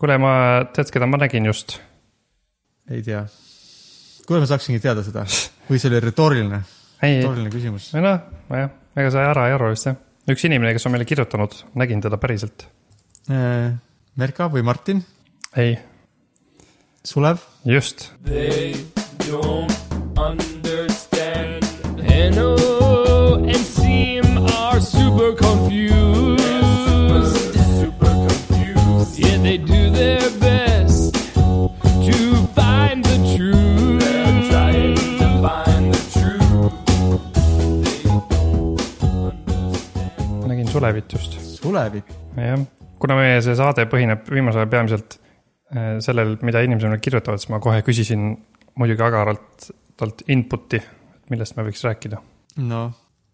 kuule, ma, tead, keda ma nägin just? ei tea. kuule, ma saaksingi teada seda või see oli retooriline, ei, retooriline küsimus. või noh, nojah, ega sa ära ei arva vist jah. üks inimene, kes on meile kirjutanud, nägin teda päriselt. Merka või Martin, ei, Sulev, just, They don't understand. Hanno and Seam are super confused. Yeah, they do their best to find the truth. They're trying to find the truth. nägin Sulevit just. Sulevit, jah, kuna meie see saade põhineb viimasel ajal peamiselt äh, sellel, mida inimesed meile kirjutavad, siis ma kohe küsisin muidugi agaralt talt input'i, millest me võiks rääkida. no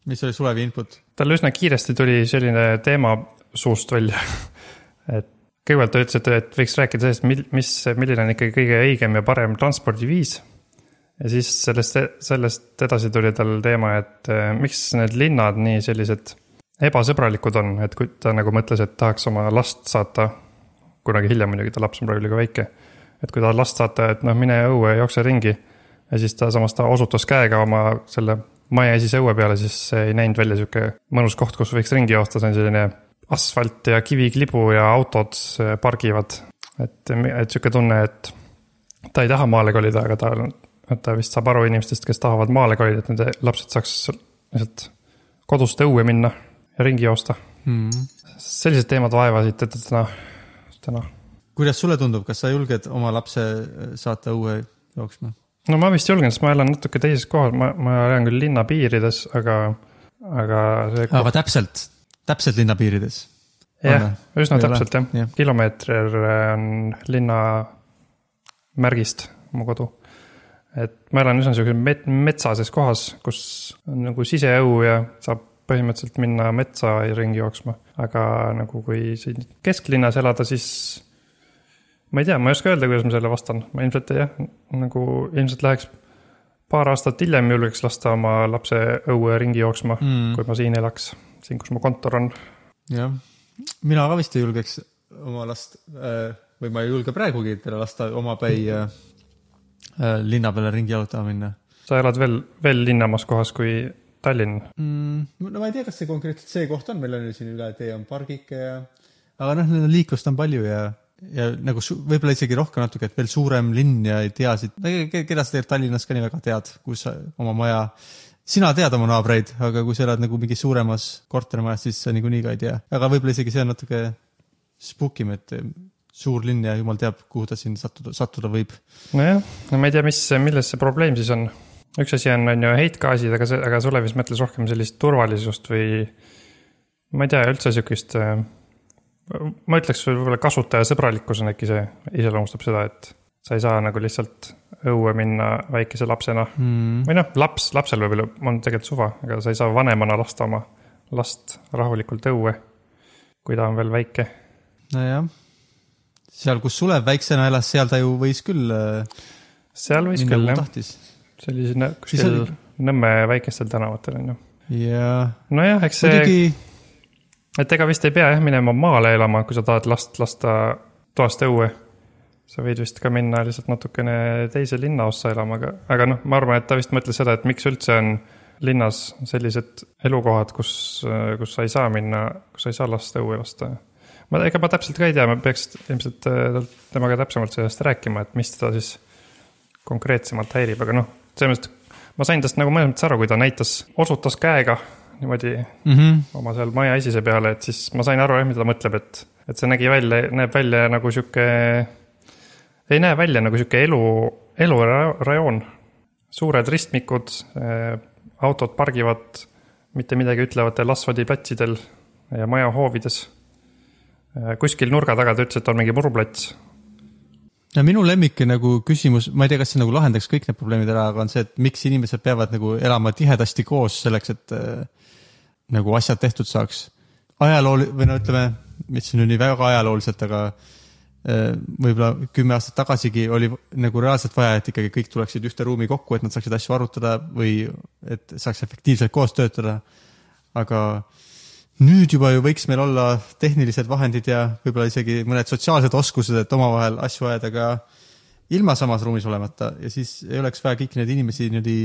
mis oli Sulevi input? tal üsna kiiresti tuli selline teema suust välja. et kõigepealt ta ütles, et, võiks rääkida sellest, mil-, mis, milline on ikkagi kõige õigem ja parem transpordiviis. ja siis sellest, sellest edasi tuli tal teema, et eh, miks need linnad nii sellised ebasõbralikud on, et kui ta nagu mõtles, et tahaks oma last saata, kunagi hiljem muidugi, ta laps on praegu liiga väike. et kui tahad last saata, et noh, mine õue, jookse ringi. ja siis ta samas ta osutas käega oma selle maja esise õue peale, siis ei näinud välja sihuke mõnus koht, kus võiks ringi joosta, see on selline asfalt ja kiviklibu ja autod eh, pargivad. et, et sihuke tunne, et ta ei taha maale kolida, aga ta, ta vist saab aru inimestest, kes tahavad maale kolida, et nende lapsed saaks lihtsalt kodust õue minna ja ringi joosta. Hmm. sellised teemad vaevasid teda täna, täna. kuidas sulle tundub, kas sa julged oma lapse äh, saata õue jooksma? no ma vist julgen, sest ma elan natuke teises kohas, ma, ma elan küll linna piirides, aga, aga see aga täpselt, täpselt linna piirides. jah, üsna ole? täpselt jah ja., kilomeeter on linna märgist mu kodu. et ma elan üsna sihukeses met-, metsases kohas, kus on nagu siseõu ja saab põhimõtteliselt minna metsa ringi jooksma, aga nagu kui siin kesklinnas elada, siis ma ei tea, ma ei oska öelda, kuidas ma sellele vastan, ma ilmselt jah, nagu ilmselt läheks paar aastat hiljem julgeks lasta oma lapse õue ringi jooksma Mm. kui ma siin elaks, siin, kus mu kontor on. jah, mina ka vist ei julgeks oma last äh, või ma ei julge praegugi teda lasta omapäi äh, äh, linna peale ringi jalutama minna sa elad veel, veel linnamas kohas kui Tallinn. mm,. no ma ei tea, kas see konkreetselt see koht on, meil on ju siin üle tee on pargike ja, aga noh, liiklust on palju ja, ja nagu võib-olla isegi rohkem natuke, et veel suurem linn ja ei tea siit, keda sa tegelikult Tallinnas ka nii väga tead, kus sa oma maja, sina tead oma naabreid, aga kui sa elad nagu mingis suuremas kortermajas, siis sa niikuinii ka ei tea, aga võib-olla isegi see on natuke spook im, et suur linn ja jumal teab, kuhu ta siin sattuda, sattuda võib. nojah, no ma ei tea, mis, milles see probleem siis on. üks asi on, on ju heitgaasid, aga see, aga Sulev vist mõtles rohkem sellist turvalisust või ma ei tea, üldse sihukest. ma ütleks võib-olla kasutajasõbralikkus on äkki see, iseloomustab seda, et sa ei saa nagu lihtsalt õue minna väikese lapsena Mm. või noh, laps, lapsel võib-olla on tegelikult suva, aga sa ei saa vanemana lasta oma last rahulikult õue, kui ta on veel väike nojah, seal, kus Sulev väiksena elas, seal ta ju võis küll äh, seal võis küll jah, tahtis. see oli sinna kuskil oli- Nõmme väikestel tänavatel on ju. ja nojah, eks see, muidugi et ega vist ei pea jah minema maale elama, kui sa tahad last lasta toast õue. Sa võid vist ka minna lihtsalt natukene teise linnaossa elama, aga, aga noh, ma arvan, et ta vist mõtles seda, et miks üldse on linnas sellised elukohad, kus, kus sa ei saa minna, kus sa ei saa last õue lasta. ma, ega ma täpselt ka ei tea, ma peaks ilmselt äh, temaga täpsemalt sellest rääkima, et mis teda siis konkreetsemalt häirib, aga noh, selles mõttes, ma sain tast nagu mõnes mõttes aru, kui ta näitas, osutas käega niimoodi mm. -hmm. oma seal maja esise peale, et siis ma sain aru jah, mida ta mõtleb, et, et see nägi välja, näeb välja nagu sihuke, ei näe välja nagu sihuke elu, elurajoon. suured ristmikud, autod pargivad mitte midagi ütlevatel asfaldiplatsidel ja maja hoovides. kuskil nurga taga ta ütles, et on mingi muruplats. ja minu lemmik nagu küsimus, ma ei tea, kas see nagu lahendaks kõik need probleemid ära, aga on see, et miks inimesed peavad nagu elama tihedasti koos selleks, et äh, nagu asjad tehtud saaks. ajalool- või no ütleme, mitte nüüd nii väga ajalooliselt, aga äh, võib-olla kümme aastat tagasigi oli nagu reaalselt vaja, et ikkagi kõik tuleksid ühte ruumi kokku, et nad saaksid asju arutada või et saaks efektiivselt koos töötada. aga nüüd juba ju võiks meil olla tehnilised vahendid ja võib-olla isegi mõned sotsiaalsed oskused, et omavahel asju ajada ka ilma samas ruumis olemata ja siis ei oleks vaja kõiki neid inimesi niimoodi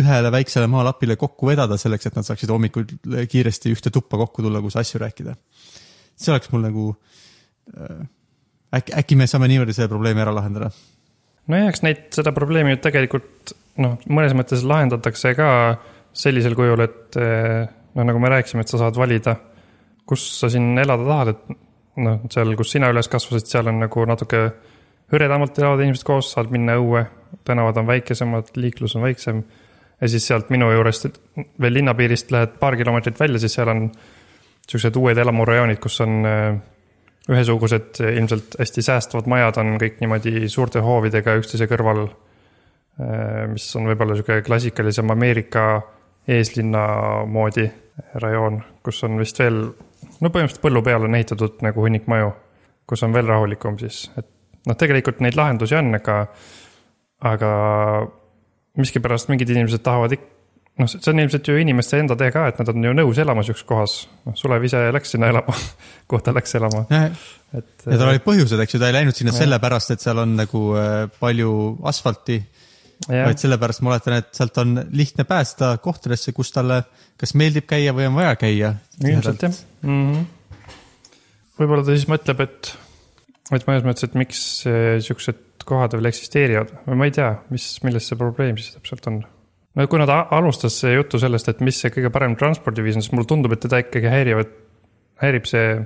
ühele väiksele maalapile kokku vedada selleks, et nad saaksid hommikul kiiresti ühte tuppa kokku tulla, kus asju rääkida. see oleks mul nagu äh, äkki, äkki me saame niimoodi selle probleemi ära lahendada? nojah, eks neid, seda probleemi ju tegelikult noh, mõnes mõttes lahendatakse ka sellisel kujul, et noh, nagu me rääkisime, et sa saad valida, kus sa siin elada tahad, et noh, seal, kus sina üles kasvasid, seal on nagu natuke hõredamalt elavad inimesed koos, saad minna õue, tänavad on väikesemad, liiklus on väiksem. ja siis sealt minu juurest veel linnapiirist lähed paar kilomeetrit välja, siis seal on siuksed uued elamurajoonid, kus on äh, ühesugused, ilmselt hästi säästvad majad on kõik niimoodi suurte hoovidega üksteise kõrval. Äh, mis on võib-olla sihuke klassikalisem Ameerika eeslinna moodi rajoon, kus on vist veel, no põhimõtteliselt põllu peal on ehitatud nagu hunnik maju, kus on veel rahulikum siis, et noh, tegelikult neid lahendusi on, aga, aga miskipärast mingid inimesed tahavad ikka noh, see on ilmselt ju inimeste enda tee ka, et nad on ju nõus elama sihukeses kohas. noh, Sulev ise läks sinna elama kuhu ta läks elama. et. ja tal olid põhjused, eks ju, ta ei läinud sinna sellepärast, et seal on nagu äh, palju asfalti. vaid sellepärast ma oletan, et sealt on lihtne pääseda kohtadesse, kus talle kas meeldib käia või on vaja käia. ilmselt jah mm -hmm.. võib-olla ta siis mõtleb, et, et mõnes mõttes, et miks äh, siuksed kohad veel eksisteerivad või ma ei tea, mis, milles see probleem siis täpselt on no kuna ta alustas juttu sellest, et mis see kõige parem transpordiviis on, siis mulle tundub, et teda ikkagi häirivad, häirib see.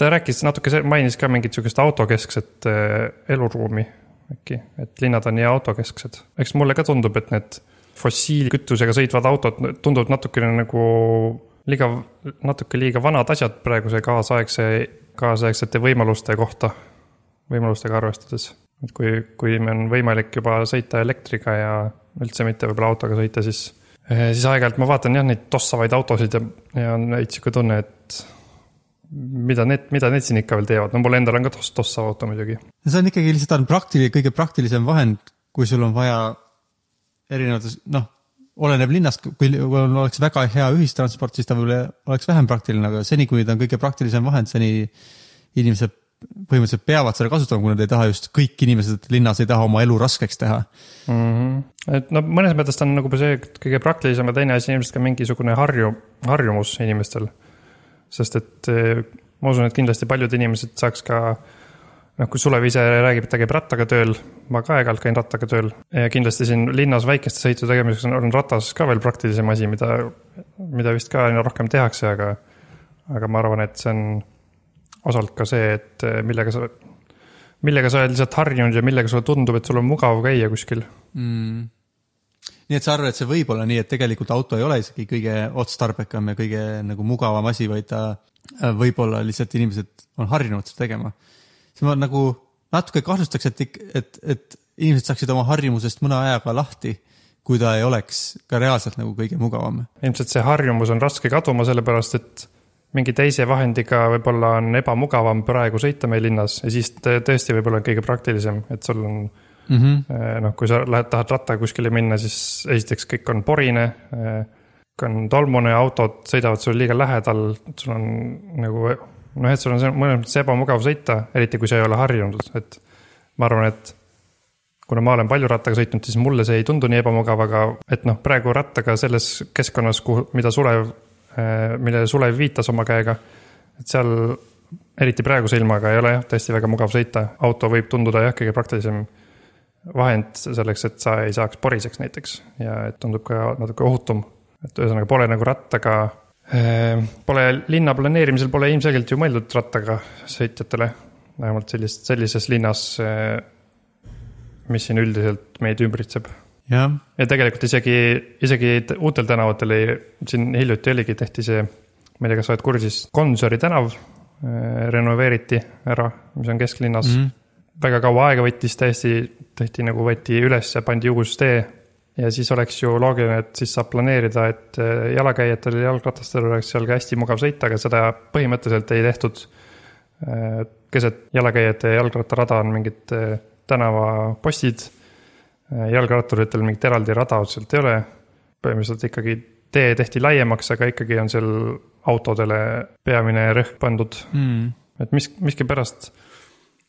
ta rääkis natuke, mainis ka mingit sihukest autokeskset äh, eluruumi äkki, et linnad on nii autokesksed. eks mulle ka tundub, et need fossiilkütusega sõitvad autod tunduvad natukene nagu liiga, natuke liiga vanad asjad praeguse kaasaegse, kaasaegsete võimaluste kohta, võimalustega arvestades. Et kui, kui on võimalik juba sõita elektriga ja üldse mitte võib-olla autoga sõita, siis, eh, siis aeg-ajalt ma vaatan jah, neid tossavaid autosid ja, ja on veits sihuke tunne, et mida need, mida need siin ikka veel teevad, no mul endal on ka toss, tossav auto muidugi. see on ikkagi lihtsalt on praktiline, kõige praktilisem vahend, kui sul on vaja erinevates, noh, oleneb linnast, kui oleks väga hea ühistransport, siis ta võib-olla oleks vähem praktiline, aga seni, kui ta on kõige praktilisem vahend, seni inimesed põhimõtteliselt peavad seda kasutama, kui nad ei taha just, kõik inimesed linnas ei taha oma elu raskeks teha mm. -hmm. et no mõnes mõttes ta on nagu see kõige praktilisem ja teine asi ilmselt ka mingisugune harju, harjumus inimestel. sest et eh, ma usun, et kindlasti paljud inimesed saaks ka noh, kui Sulev ise räägib, et ta käib rattaga tööl, ma ka aeg-ajalt käin rattaga tööl ja kindlasti siin linnas väikeste sõitu tegemiseks on, on ratas ka veel praktilisem asi, mida, mida vist ka rohkem tehakse, aga, aga ma arvan, et see on osalt ka see, et eh, millega sa, millega sa oled lihtsalt harjunud ja millega sulle tundub, et sul on mugav käia kuskil mm.. nii et sa arvad, et see võib olla nii, et tegelikult auto ei ole isegi kõige otstarbekam ja kõige nagu mugavam asi, vaid ta äh, võib-olla lihtsalt inimesed on harjunud seda tegema. siis ma nagu natuke kahtlustaks, et, et, et inimesed saaksid oma harjumusest mõne ajaga lahti kui ta ei oleks ka reaalselt nagu kõige mugavam. ilmselt see harjumus on raske kaduma, sellepärast et mingi teise vahendiga võib-olla on ebamugavam praegu sõita meil linnas ja siis tõesti võib-olla on kõige praktilisem, et sul on mm -hmm. noh, kui sa lähed, tahad rattaga kuskile minna, siis esiteks kõik on porine. Eh, on tolmune, autod sõidavad sul liiga lähedal, sul on nagu noh, et sul on mõnes mõttes ebamugav sõita, eriti kui sa ei ole harjunud, et ma arvan, et kuna ma olen palju rattaga sõitnud, siis mulle see ei tundu nii ebamugav, aga et noh, praegu rattaga selles keskkonnas, kuhu, mida Sulev millele Sulev viitas oma käega. et seal, eriti praeguse ilmaga ei ole jah, tõesti väga mugav sõita, auto võib tunduda jah, kõige praktilisem vahend selleks, et sa ei saaks poriseks näiteks ja et tundub ka natuke ohutum. et ühesõnaga pole nagu rattaga, äh, pole linna planeerimisel pole ilmselgelt ju mõeldud rattaga sõitjatele. vähemalt sellist, sellises linnas, äh, mis siin üldiselt meid ümbritseb ja, ja tegelikult isegi, isegi uutel tänavatel ei, siin hiljuti oligi, tehti see, ma ei tea, kas sa oled kursis, Gonsiori tänav äh, renoveeriti ära, mis on kesklinnas mm. -hmm. väga kaua aega võttis, täiesti tehti nagu võeti üles ja pandi uus tee. ja siis oleks ju loogiline, et siis saab planeerida, et äh, jalakäijatel ja jalgratastel oleks seal ka hästi mugav sõita, aga seda põhimõtteliselt ei tehtud. Äh, keset jalakäijate ja jalgrattarada on mingid tänavapostid jalgratturitel mingit eraldi rada otseselt ei ole. põhimõtteliselt ikkagi tee tehti laiemaks, aga ikkagi on seal autodele peamine rõhk pandud. mm.. et mis, miskipärast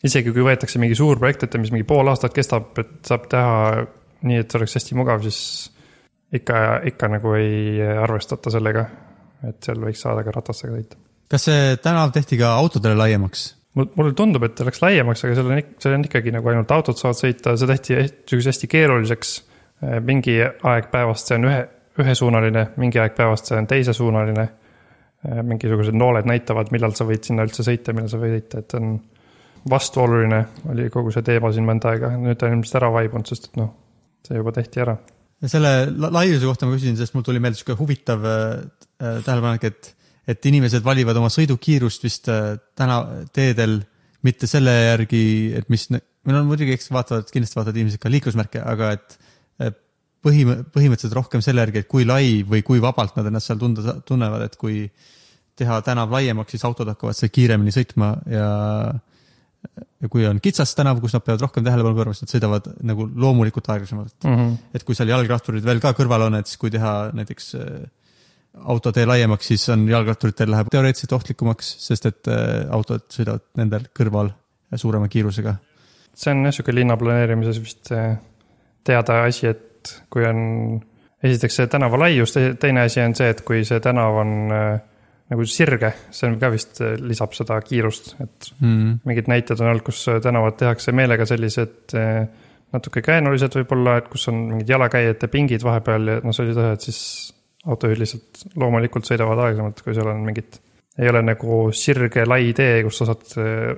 isegi kui võetakse mingi suur projekt ette, mis mingi pool aastat kestab, et saab teha nii, et see oleks hästi mugav, siis ikka, ikka nagu ei arvestata sellega, et seal võiks saada ka ratastega sõita. kas see tänav tehti ka autodele laiemaks? mul, mulle tundub, et ta läks laiemaks, aga seal on, seal on ikkagi nagu ainult autod saavad sõita, see tehti sihukese hästi keeruliseks. mingi aeg päevast see on ühe, ühesuunaline, mingi aeg päevast see on teisesuunaline. mingisugused nooled näitavad, millal sa võid sinna üldse sõita, millal sa võid sõita, et on vastuoluline oli kogu see teema siin mõnda aega, nüüd ta on ilmselt ära vaibunud, sest et noh, see juba tehti ära. selle la- laiuse kohta ma küsin, sest mul tuli meelde sihuke huvitav äh, tähelepanek, et, et inimesed valivad oma sõidukiirust vist äh, täna teedel mitte selle järgi, et mis, no muidugi, eks vaatavad, kindlasti vaatavad inimesed ka liiklusmärke, aga et äh, põhim-, põhimõtteliselt rohkem selle järgi, et kui lai või kui vabalt nad ennast seal tunda, tunnevad, et kui teha tänav laiemaks, siis autod hakkavad seal kiiremini sõitma ja ja kui on kitsas tänav, kus nad peavad rohkem tähelepanu pöörama, siis nad sõidavad nagu loomulikult aeglasemalt. Mm -hmm. et kui seal jalgratturid veel ka kõrval on, et siis kui teha näiteks äh, autotee laiemaks, siis on jalgratturitel läheb teoreetiliselt ohtlikumaks, sest et äh, autod sõidavad nendel kõrval suurema kiirusega. see on jah sihuke linna planeerimises vist teada asi, et kui on esiteks see tänava laius, teine asi on see, et kui see tänav on eh, nagu sirge, see on ka vist eh, lisab seda kiirust, et Mm. mingid näited on olnud, kus tänavad tehakse meelega sellised natuke käänulised võib-olla, et kus on mingid jalakäijate pingid vahepeal ja noh, sellised asjad, siis autojuhid lihtsalt loomulikult sõidavad aeglasemalt, kui seal on mingid, ei ole nagu sirge lai tee, kus sa saad eh,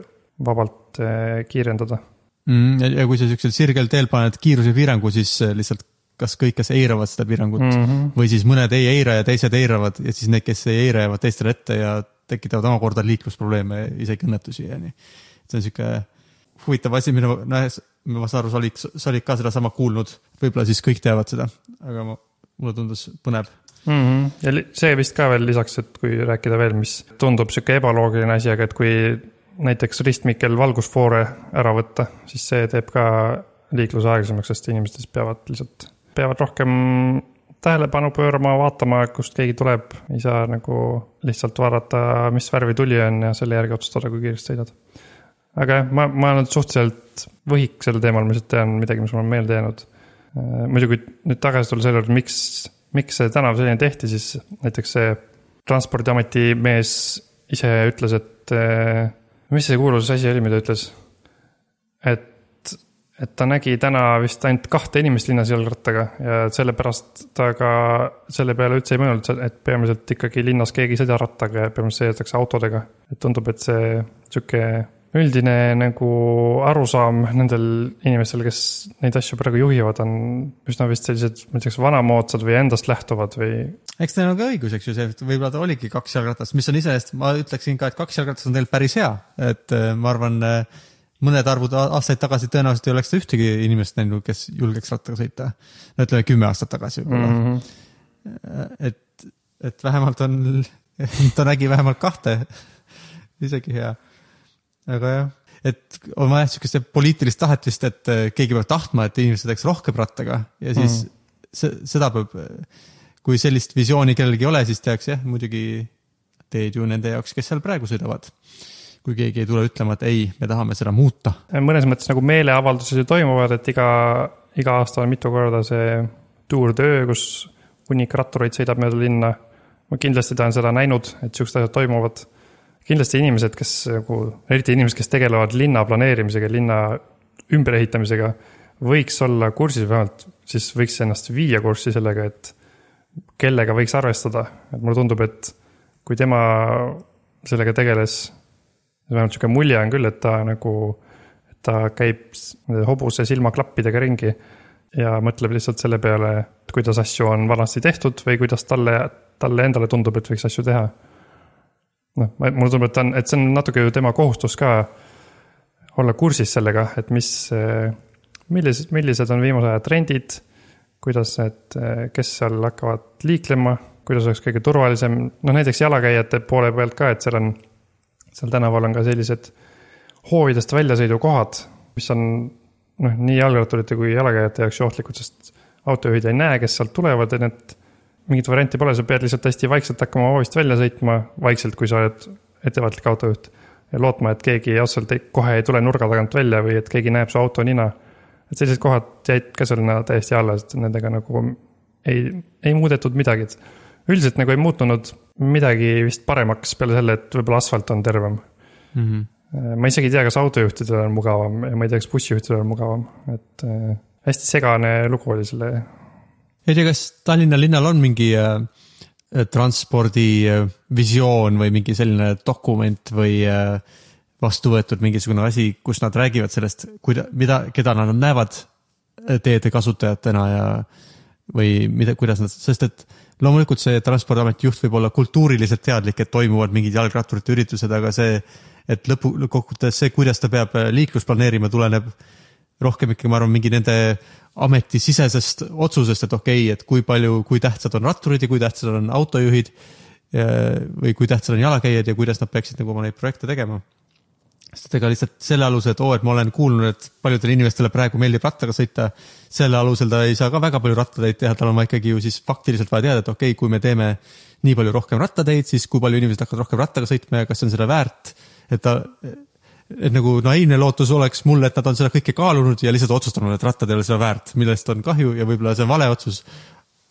vabalt eh, kiirendada Mm, ja, kui sa siuksel sirgel teel paned kiirusepiirangu, siis äh, lihtsalt kas kõik, kes eiravad seda piirangut mm. mm. -hmm. või siis mõned ei eira ja teised eiravad ja siis need, kes ei eira, jäävad teistele ette ja tekitavad omakorda liiklusprobleeme, isegi õnnetusi ja nii. see on sihuke huvitav asi, mille noh, ma saan aru, sa olid, sa olid ka sedasama kuulnud, võib-olla siis kõik teavad seda, aga ma, mulle tundus põnev. Mm -hmm. ja see vist ka veel lisaks, et kui rääkida veel, mis tundub sihuke ebaloogiline asi, aga et kui näiteks ristmikel valgusfoore ära võtta, siis see teeb ka liikluse aeglasemaks, sest inimesed siis peavad lihtsalt, peavad rohkem tähelepanu pöörama, vaatama, kust keegi tuleb, ei saa nagu lihtsalt vaadata, mis värvi tuli on ja selle järgi otsustada, kui kiiresti sõidad. aga jah, ma, ma olen suhteliselt võhik sel teemal, ma lihtsalt tean midagi, mis mul on meelde jäänud. muidugi nüüd tagasi tulla selle juurde, miks, miks see tänav selline tehti, siis näiteks see transpordiameti mees ise ütles, et eh, mis see kuulus asi oli, mida ütles? et, et ta nägi täna vist ainult kahte inimest linnas jalgrattaga ja sellepärast ta ka selle peale üldse ei mõelnud, et peamiselt ikkagi linnas keegi ei sõida rattaga ja peamiselt sõidetakse autodega. et tundub, et see sihuke üldine nagu arusaam nendel inimestel, kes neid asju praegu juhivad, on üsna vist sellised, ma ütleks, vanamoodsad või endast lähtuvad või eks neil on ka õigus, eks ju, see, et võib-olla ta oligi kaks jalgratast, mis on iseenesest, ma ütleksin ka, et kaks jalgratast on tegelikult päris hea, et äh, ma arvan, mõned arvud aastaid tagasi tõenäoliselt ei oleks ühtegi inimest näinud, kes julgeks rattaga sõita. no ütleme kümme aastat tagasi võib-olla mm. mm. -hmm. -hmm. et, et vähemalt on, ta nägi vähemalt kahte, isegi hea. Aga jah, et on vaja sihukest poliitilist tahet vist, et äh, keegi peab tahtma, et inimesed sõidaks rohkem rattaga ja siis mm. see, seda peab, kui sellist visiooni kellelgi ei ole, siis tehakse jah, muidugi teed ju nende jaoks, kes seal praegu sõidavad. kui keegi ei tule ütlema, et ei, me tahame seda muuta. mõnes mõttes nagu meeleavaldused ju toimuvad, et iga, iga aasta on mitu korda see Tour de kus hunnik rattureid sõidab mööda linna. ma kindlasti olen seda näinud, et siuksed asjad toimuvad. Kindlasti inimesed, kes nagu, eriti inimesed, kes tegelevad linna planeerimisega, linna ümberehitamisega, võiks olla kursis, vähemalt siis võiks ennast viia kurssi sellega, et kellega võiks arvestada, et mulle tundub, et kui tema sellega tegeles, vähemalt sihuke mulje on küll, et ta nagu, ta käib hobuse silmaklappidega ringi ja mõtleb lihtsalt selle peale, et kuidas asju on vanasti tehtud või kuidas talle, talle endale tundub, et võiks asju teha. noh, mulle tundub, et ta on, et see on natuke ju tema kohustus ka olla kursis sellega, et mis, millised, millised on viimase aja trendid, kuidas need, kes seal hakkavad liiklema, kuidas oleks kõige turvalisem, noh näiteks jalakäijate poole pealt ka, et seal on, seal tänaval on ka sellised hoovidest väljasõidukohad, mis on noh, nii jalgratturite kui jalakäijate jaoks ju ohtlikud, sest autojuhid ei näe, kes sealt tulevad ja need mingit varianti pole, sa pead lihtsalt hästi vaikselt hakkama hoovist välja sõitma, vaikselt, kui sa oled ettevaatlik autojuht. ja lootma, et keegi otseselt kohe ei tule nurga tagant välja või et keegi näeb su auto nina. et sellised kohad jäid ka sinna täiesti alla, sest nendega nagu ei, ei muudetud midagi, et üldiselt nagu ei muutunud midagi vist paremaks peale selle, et võib-olla asfalt on tervem. mm. -hmm. ma isegi ei tea, kas autojuhtidel on mugavam ja ma ei tea, kas bussijuhtidel on mugavam, et äh, hästi segane lugu oli selle ei tea, kas Tallinna linnal on mingi äh, transpordivisioon või mingi selline dokument või äh, vastu võetud mingisugune asi, kus nad räägivad sellest, kuida-, mida, keda nad näevad äh, teede kasutajatena ja või mida, kuidas nad, sest et loomulikult see Transpordiameti juht võib olla kultuuriliselt teadlik, et toimuvad mingid jalgratturite üritused, aga see, et lõpu, lõppkokkuvõttes see, kuidas ta peab äh, liiklust planeerima, tuleneb rohkem ikkagi, ma arvan, mingi nende ametisisesest otsusest, et okei okay,, et kui palju, kui tähtsad on ratturid ja kui tähtsad on autojuhid või kui tähtsad on jalakäijad ja kuidas nad peaksid nagu oma neid projekte tegema. sest ega lihtsalt selle alusel, et oo, et ma olen kuulnud, et paljudele inimestele praegu meeldib rattaga sõita, selle alusel ta ei saa ka väga palju rattateid teha, tal on vaja ikkagi ju siis faktiliselt vaja teada, et okei okay,, kui me teeme nii palju rohkem rattateid, siis kui palju inimesed hakkavad rohkem rattaga sõitma ja kas see on seda väärt, et ta et nagu naiivne lootus oleks mul, et nad on seda kõike kaalunud ja lihtsalt otsustanud, et rattad ei ole seda väärt, millest on kahju ja võib-olla see on vale otsus.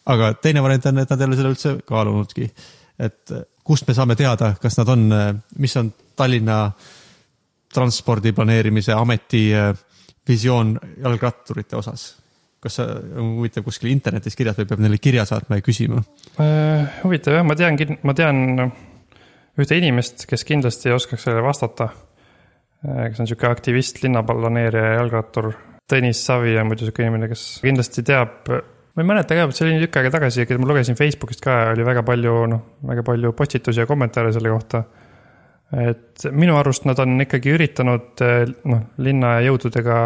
aga teine variant on, et nad ei ole seda üldse kaalunudki. et kust me saame teada, kas nad on, mis on Tallinna transpordi planeerimise ameti äh, visioon jalgratturite osas? kas see on huvitav kuskil internetis kirjas või peab neile kirja saatma ja küsima? Äh, huvitav jah, ma tean, ma tean ühte inimest, kes kindlasti oskaks sellele vastata. Kes on sihuke aktivist, linnaplaneerija ja jalgrattur. Tõnis Savi on muidu sihuke inimene, kes kindlasti teab, ma ei mäleta ka, see oli tükk aega tagasi, ma lugesin Facebookist ka, oli väga palju, noh, väga palju postitusi ja kommentaare selle kohta. et minu arust nad on ikkagi üritanud noh, linna jõududega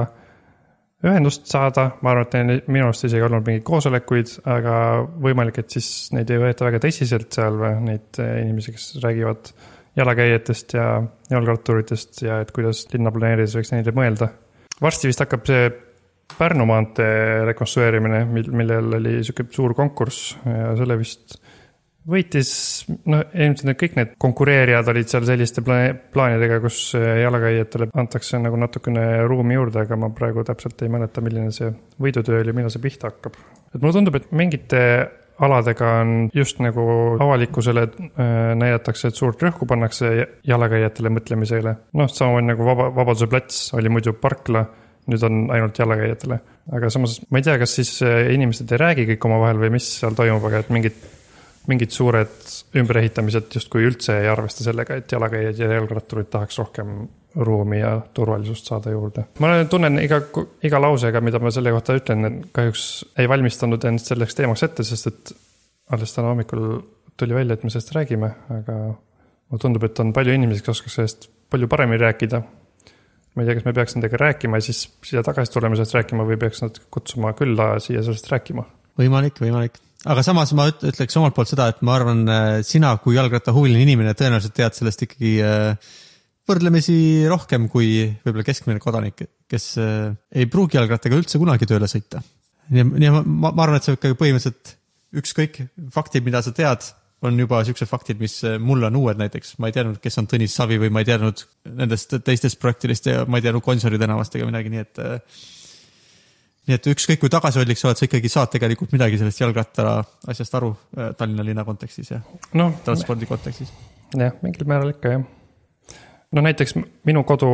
ühendust saada, ma arvan, et neil minu arust isegi olnud mingeid koosolekuid, aga võimalik, et siis neid ei võeta väga tõsiselt seal või neid eh, inimesi, kes räägivad jalakäijatest ja jalgratturitest ja et kuidas linna planeerides võiks neile mõelda. varsti vist hakkab see Pärnu maantee rekonstrueerimine, mil, millel oli sihuke suur konkurss ja selle vist võitis, no ilmselt need kõik need konkureerijad olid seal selliste pla- plaanidega, kus jalakäijatele antakse nagu natukene ruumi juurde, aga ma praegu täpselt ei mäleta, milline see võidutöö oli, millal see pihta hakkab. et mulle tundub, et mingite aladega on just nagu avalikkusele äh, näidatakse, et suurt rõhku pannakse jalakäijatele mõtlemisele. noh, samamoodi nagu Vaba, Vabaduse plats oli muidu parkla, nüüd on ainult jalakäijatele. aga samas ma ei tea, kas siis äh, inimesed ei räägi kõik omavahel või mis seal toimub, aga et mingid mingid suured ümberehitamised justkui üldse ei arvesta sellega, et jalakäijad ja jalgratturid tahaks rohkem ruumi ja turvalisust saada juurde. ma tunnen iga, iga lausega, mida ma selle kohta ütlen, kahjuks ei valmistanud end selleks teemaks ette, sest et alles täna hommikul tuli välja, et me sellest räägime, aga mulle tundub, et on palju inimesi, kes oskaks sellest palju paremini rääkida. ma ei tea, kas me peaks nendega rääkima ja siis siia tagasi tulema sellest rääkima või peaks nad kutsuma külla siia sellest rääkima võimalik, võimalik, aga samas ma üt- ütleks omalt poolt seda, et ma arvan, sina kui jalgrattahuviline inimene tõenäoliselt tead sellest ikkagi äh, võrdlemisi rohkem kui võib-olla keskmine kodanik, kes äh, ei pruugi jalgrattaga üldse kunagi tööle sõita. nii, nii ma, ma, arvan, et see ikkagi põhimõtteliselt ükskõik faktid, mida sa tead, on juba siuksed faktid, mis äh, mulle on uued näiteks, ma ei teadnud, kes on Tõnis Savi või ma ei teadnud nendest teistest projektidest ja ma ei teadnud Gonsiori tänavast ega midagi, nii et äh, nii et ükskõik kui tagasihoidlik sa oled, sa ikkagi saad tegelikult midagi sellest jalgratta asjast aru äh, Tallinna linna kontekstis ja noh, transpordi kontekstis. jah, mingil määral ikka jah. no näiteks minu kodu,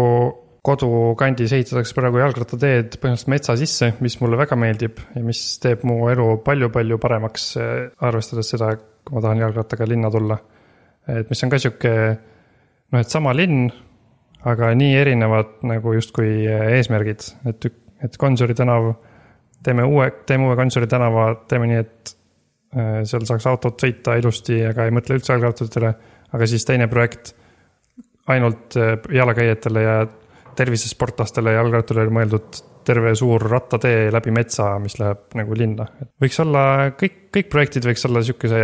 kodukandis ehitatakse praegu jalgrattateed põhimõtteliselt metsa sisse, mis mulle väga meeldib ja mis teeb mu elu palju-palju paremaks, arvestades seda, kui ma tahan jalgrattaga linna tulla. et mis on ka sihuke noh, et sama linn, aga nii erinevad nagu justkui eesmärgid, et, et Gonsiori tänav, teeme uue, teeme uue Gonsiori tänava, teeme nii, et äh, seal saaks autod sõita ilusti, aga ei mõtle üldse jalgratturitele, aga siis teine projekt ainult äh, jalakäijatele ja tervisesportlastele ja jalgratturile mõeldud terve suur rattatee läbi metsa, mis läheb nagu linna. võiks olla kõik, kõik projektid võiks olla sihukese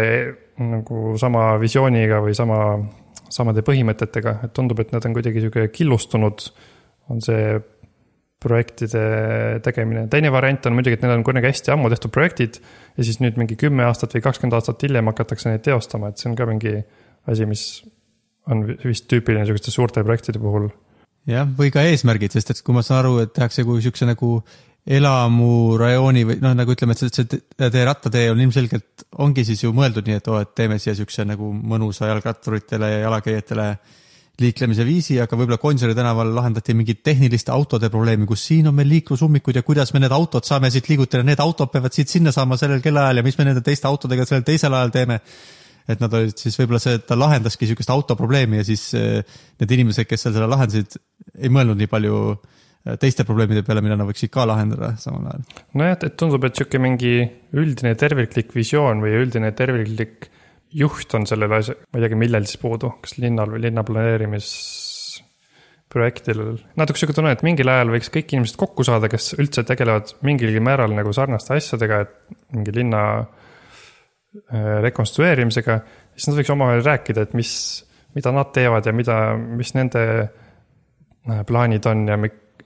nagu sama visiooniga või sama, samade põhimõtetega, et tundub, et nad on kuidagi sihuke killustunud. on see projektide tegemine. teine variant on muidugi, et need on kunagi hästi ammu tehtud projektid ja siis nüüd mingi kümme aastat või kakskümmend aastat hiljem hakatakse neid teostama, et see on ka mingi asi, mis on vist tüüpiline sihukeste suurte projektide puhul. jah, või ka eesmärgid, sest et kui ma saan aru, et tehakse kui siukse nagu elamurajooni või noh, nagu ütleme, et see, see tee rattatee on ilmselgelt, ongi siis ju mõeldud nii, et oo et teeme siia siukse nagu mõnusa jalgratturitele ja jalakäijatele liiklemise viisi, aga võib-olla Gonsiori tänaval lahendati mingit tehniliste autode probleemi, kus siin on meil liiklusummikud ja kuidas me need autod saame siit liigutada, need autod peavad siit sinna saama sellel kellaajal ja mis me nende teiste autodega sellel teisel ajal teeme. et nad olid siis võib-olla see, et ta lahendaski sihukest autoprobleemi ja siis eh, need inimesed, kes seal selle lahendasid, ei mõelnud nii palju eh, teiste probleemide peale, mida nad võiksid ka lahendada samal ajal. nojah, et tundub, et sihuke mingi üldine terviklik visioon või üldine terviklik juht on sellele asja, ma ei teagi, millel siis puudu, kas linnal või linna planeerimisprojektil. natuke sihuke tunne, et mingil ajal võiks kõik inimesed kokku saada, kes üldse tegelevad mingilgi määral nagu sarnaste asjadega, et mingi linna äh, rekonstrueerimisega. siis nad võiks omavahel rääkida, et mis, mida nad teevad ja mida, mis nende äh, plaanid on ja,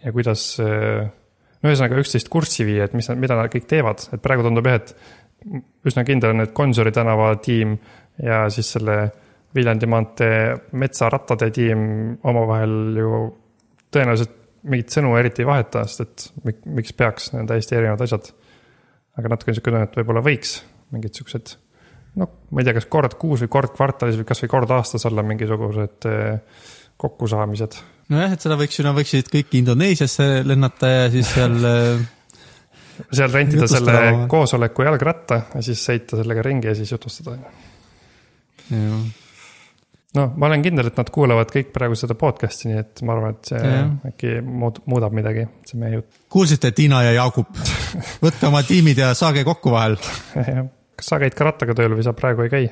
ja kuidas. Äh, no ühesõnaga üksteist kurssi viia, et mis, mida nad kõik teevad, et praegu tundub jah, et üsna kindel on, et Gonsiori tänava tiim ja siis selle Viljandi maantee metsarattade tiim omavahel ju tõenäoliselt mingit sõnu eriti ei vaheta, sest et miks peaks, need on täiesti erinevad asjad. aga natuke niisugune tunne, et võib-olla võiks mingid siuksed, noh, ma ei tea, kas kord kuus või kord kvartalis või kasvõi kord aastas olla mingisugused eh, kokkusaamised. nojah, et seda võiks ju, nad võiksid kõik Indoneesiasse lennata ja siis seal eh, seal rentida selle koosoleku jalgratta ja siis sõita sellega ringi ja siis jutustada. no ma olen kindel, et nad kuulavad kõik praegu seda podcast'i, nii et ma arvan, et see ja. äkki muud, muudab midagi, see meie jutt. kuulsite, Tiina ja Jaagup, võtke oma tiimid ja saage kokku vahel kas sa käid ka rattaga tööl või sa praegu ei käi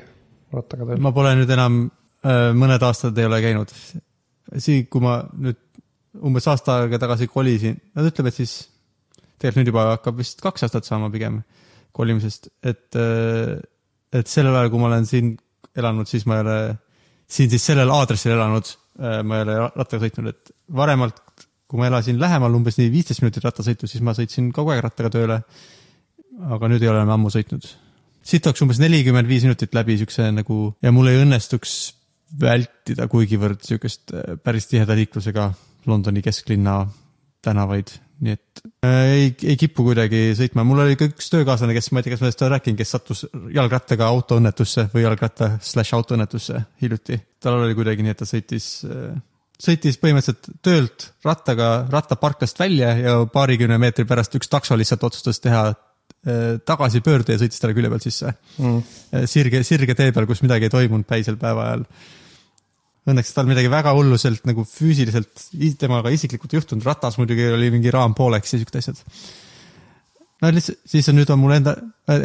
rattaga tööl? ma pole nüüd enam, äh, mõned aastad ei ole käinud. siin, kui ma nüüd umbes aasta aega tagasi kolisin, nad ütlevad siis tegelikult nüüd juba hakkab vist kaks aastat saama pigem kolimisest, et, äh, et sellel ajal, kui ma olen siin elanud, siis ma ei ole siin siis sellel aadressil elanud, äh, ma ei ole rattaga sõitnud, et varemalt, kui ma elasin lähemal, umbes nii viisteist minutit rattasõitu, siis ma sõitsin kogu aeg rattaga tööle. aga nüüd ei ole enam ammu sõitnud. siit oleks umbes nelikümmend viis minutit läbi siukse nagu ja mul ei õnnestuks vältida kuigivõrd siukest äh, päris tiheda liiklusega Londoni kesklinna tänavaid nii et äh, ei, ei kipu kuidagi sõitma, mul oli ka üks töökaaslane, kes, ma ei tea, kas ma sellest olen rääkinud, kes sattus jalgrattaga autoõnnetusse või jalgratta slaš autoõnnetusse hiljuti. tal oli kuidagi nii, et ta sõitis, äh, sõitis põhimõtteliselt töölt rattaga rattaparklast välja ja paarikümne meetri pärast üks takso lihtsalt otsustas teha äh, tagasipöörde ja sõitis talle külje pealt sisse. Mm.. sirge, sirge tee peal, kus midagi ei toimunud päisel päeva ajal õnneks tal midagi väga hulluselt nagu füüsiliselt temaga isiklikult ei juhtunud, ratas muidugi oli mingi raam pooleks ja siuksed asjad. no lihtsalt, siis on nüüd on mul enda,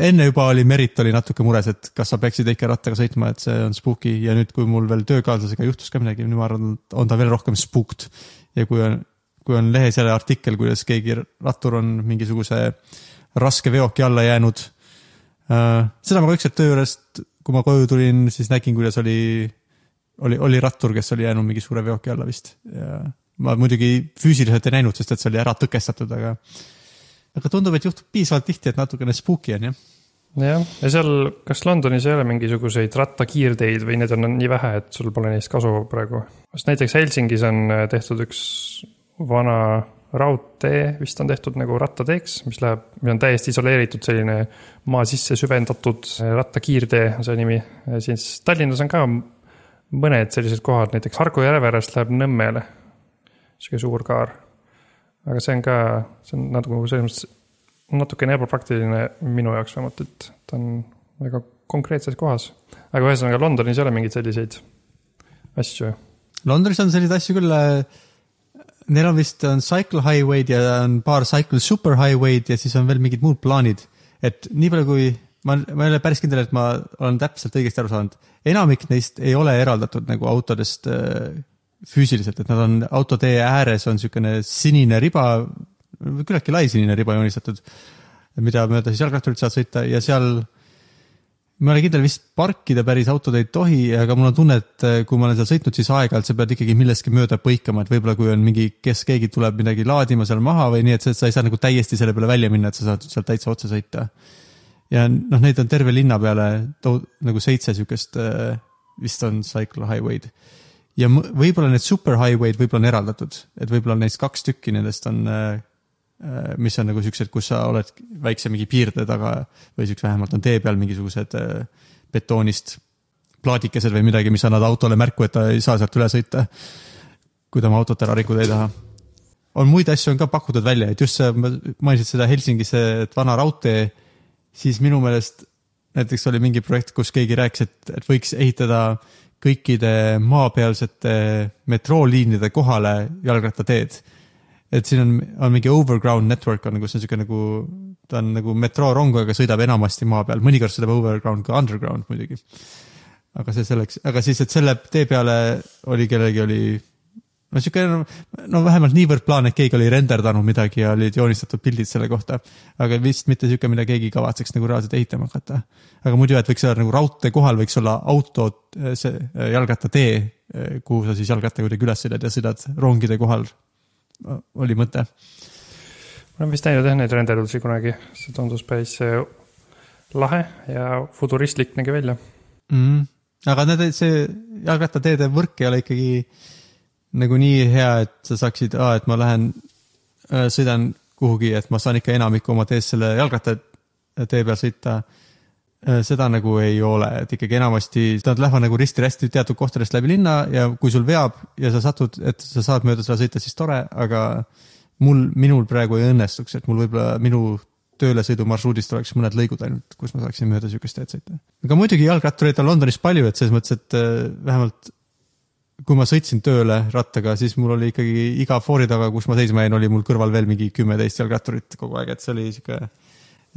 enne juba oli Merit oli natuke mures, et kas sa peaksid ikka rattaga sõitma, et see on spooky ja nüüd, kui mul veel töökaaslasega juhtus ka midagi, nüüd ma arvan, on ta veel rohkem spooked. ja kui on, kui on lehes jälle artikkel, kuidas keegi rattur on mingisuguse raske veoki alla jäänud uh,. seda ma ka ükskord töö juurest, kui ma koju tulin, siis nägin, kuidas oli oli, oli rattur, kes oli jäänud mingi suure veoki alla vist ja ma muidugi füüsiliselt ei näinud, sest et see oli ära tõkestatud, aga, aga tundub, et juhtub piisavalt tihti, et natukene spooky on jah. jah, ja seal, kas Londonis ei ole mingisuguseid rattakiirteid või neid on nii vähe, et sul pole neist kasu praegu? sest näiteks Helsingis on äh, tehtud üks vana raudtee vist on tehtud nagu rattateeks, mis läheb, mis on täiesti isoleeritud selline maa sisse süvendatud äh, rattakiirtee on see nimi. siis Tallinnas on ka mõned sellised kohad, näiteks Harku järve äärest läheb Nõmmele. sihuke suur kaar. aga see on ka, see on nagu selles mõttes natukene ebapraktiline minu jaoks vähemalt, et ta on väga konkreetses kohas. aga ühesõnaga Londonis ei ole mingeid selliseid asju. Londonis on selliseid asju küll. Äh, neil on vist on cycle highway'd ja on paar cycle super highway'd ja siis on veel mingid muud plaanid. et nii palju, kui ma, ma ei ole päris kindel, et ma olen täpselt õigesti aru saanud enamik neist ei ole eraldatud nagu autodest äh, füüsiliselt, et nad on autotee ääres on niisugune sinine riba, küllaltki lai sinine riba joonistatud, mida mööda siis jalgratturid saavad sõita ja seal ma olen kindel, vist parkida päris autod ei tohi, aga mul on tunne, et äh, kui ma olen seal sõitnud, siis aeg-ajalt sa pead ikkagi millestki mööda põikama, et võib-olla kui on mingi, kes keegi tuleb midagi laadima seal maha või nii, et sa ei saa nagu täiesti selle peale välja minna, et sa saad sealt täitsa otse sõita. Ja noh, neid on terve linna peale to- nagu seitse siukest äh, vist on cycle highway'd. ja võib-olla need super highway'd võib-olla on eraldatud, et võib-olla neist kaks tükki nendest on äh, äh, mis on nagu siuksed, kus sa oled väikse mingi piirde taga või siukse vähemalt on tee peal mingisugused betoonist plaadikesed või midagi, mis annavad autole märku, et ta ei saa sealt üle sõita. kui ta oma autot ära rikkuda ei taha. on muid asju on ka pakutud välja, et just sa mainisid seda Helsingis, et vana raudtee, siis minu meelest näiteks oli mingi projekt, kus keegi rääkis, et, et võiks ehitada kõikide maapealsete metrooliinide kohale jalgrattateed et siin on, on mingi overground network on nagu, see on siuke nagu, ta on nagu metroorong, aga sõidab enamasti maa peal, mõnikord sõidab overground ka underground muidugi. aga see selleks, aga siis, et selle tee peale oli kellelgi oli no siuke, no vähemalt niivõrd plaan, et keegi oli renderdanud midagi ja olid joonistatud pildid selle kohta. aga vist mitte siuke, mida keegi kavatseks nagu reaalselt ehitama hakata. aga muidu, et võiks olla nagu raudtee kohal võiks olla auto, see äh, jalgrattatee, kuhu sa siis jalgrattaga kuidagi üles sõidad ja sõidad rongide kohal. oli mõte ma olen vist näinud jah neid renderdusi kunagi, see tundus päris lahe ja futuristlik nägi välja. mm.. aga need, see jalgrattateede võrk ei ole ikkagi nagu nii hea, et sa saaksid, et ma lähen, sõidan kuhugi, et ma saan ikka enamiku oma teest selle jalgrattatee peal sõita. seda nagu ei ole, et ikkagi enamasti nad lähevad nagu risti-rästi teatud kohtadest läbi linna ja kui sul veab ja sa satud, et sa saad mööda seda sõita, siis tore, aga mul, minul praegu ei õnnestuks, et mul võib-olla minu töölesõidu marsruudist oleks mõned lõigud ainult, kus ma saaksin mööda sihukest teed sõita. aga muidugi jalgrattureid on Londonis palju, et selles mõttes, et äh, vähemalt kui ma sõitsin tööle rattaga, siis mul oli ikkagi iga foori taga, kus ma seisma jäin, oli mul kõrval veel mingi kümme-teist jalgratturit kogu aeg, et see oli sihuke,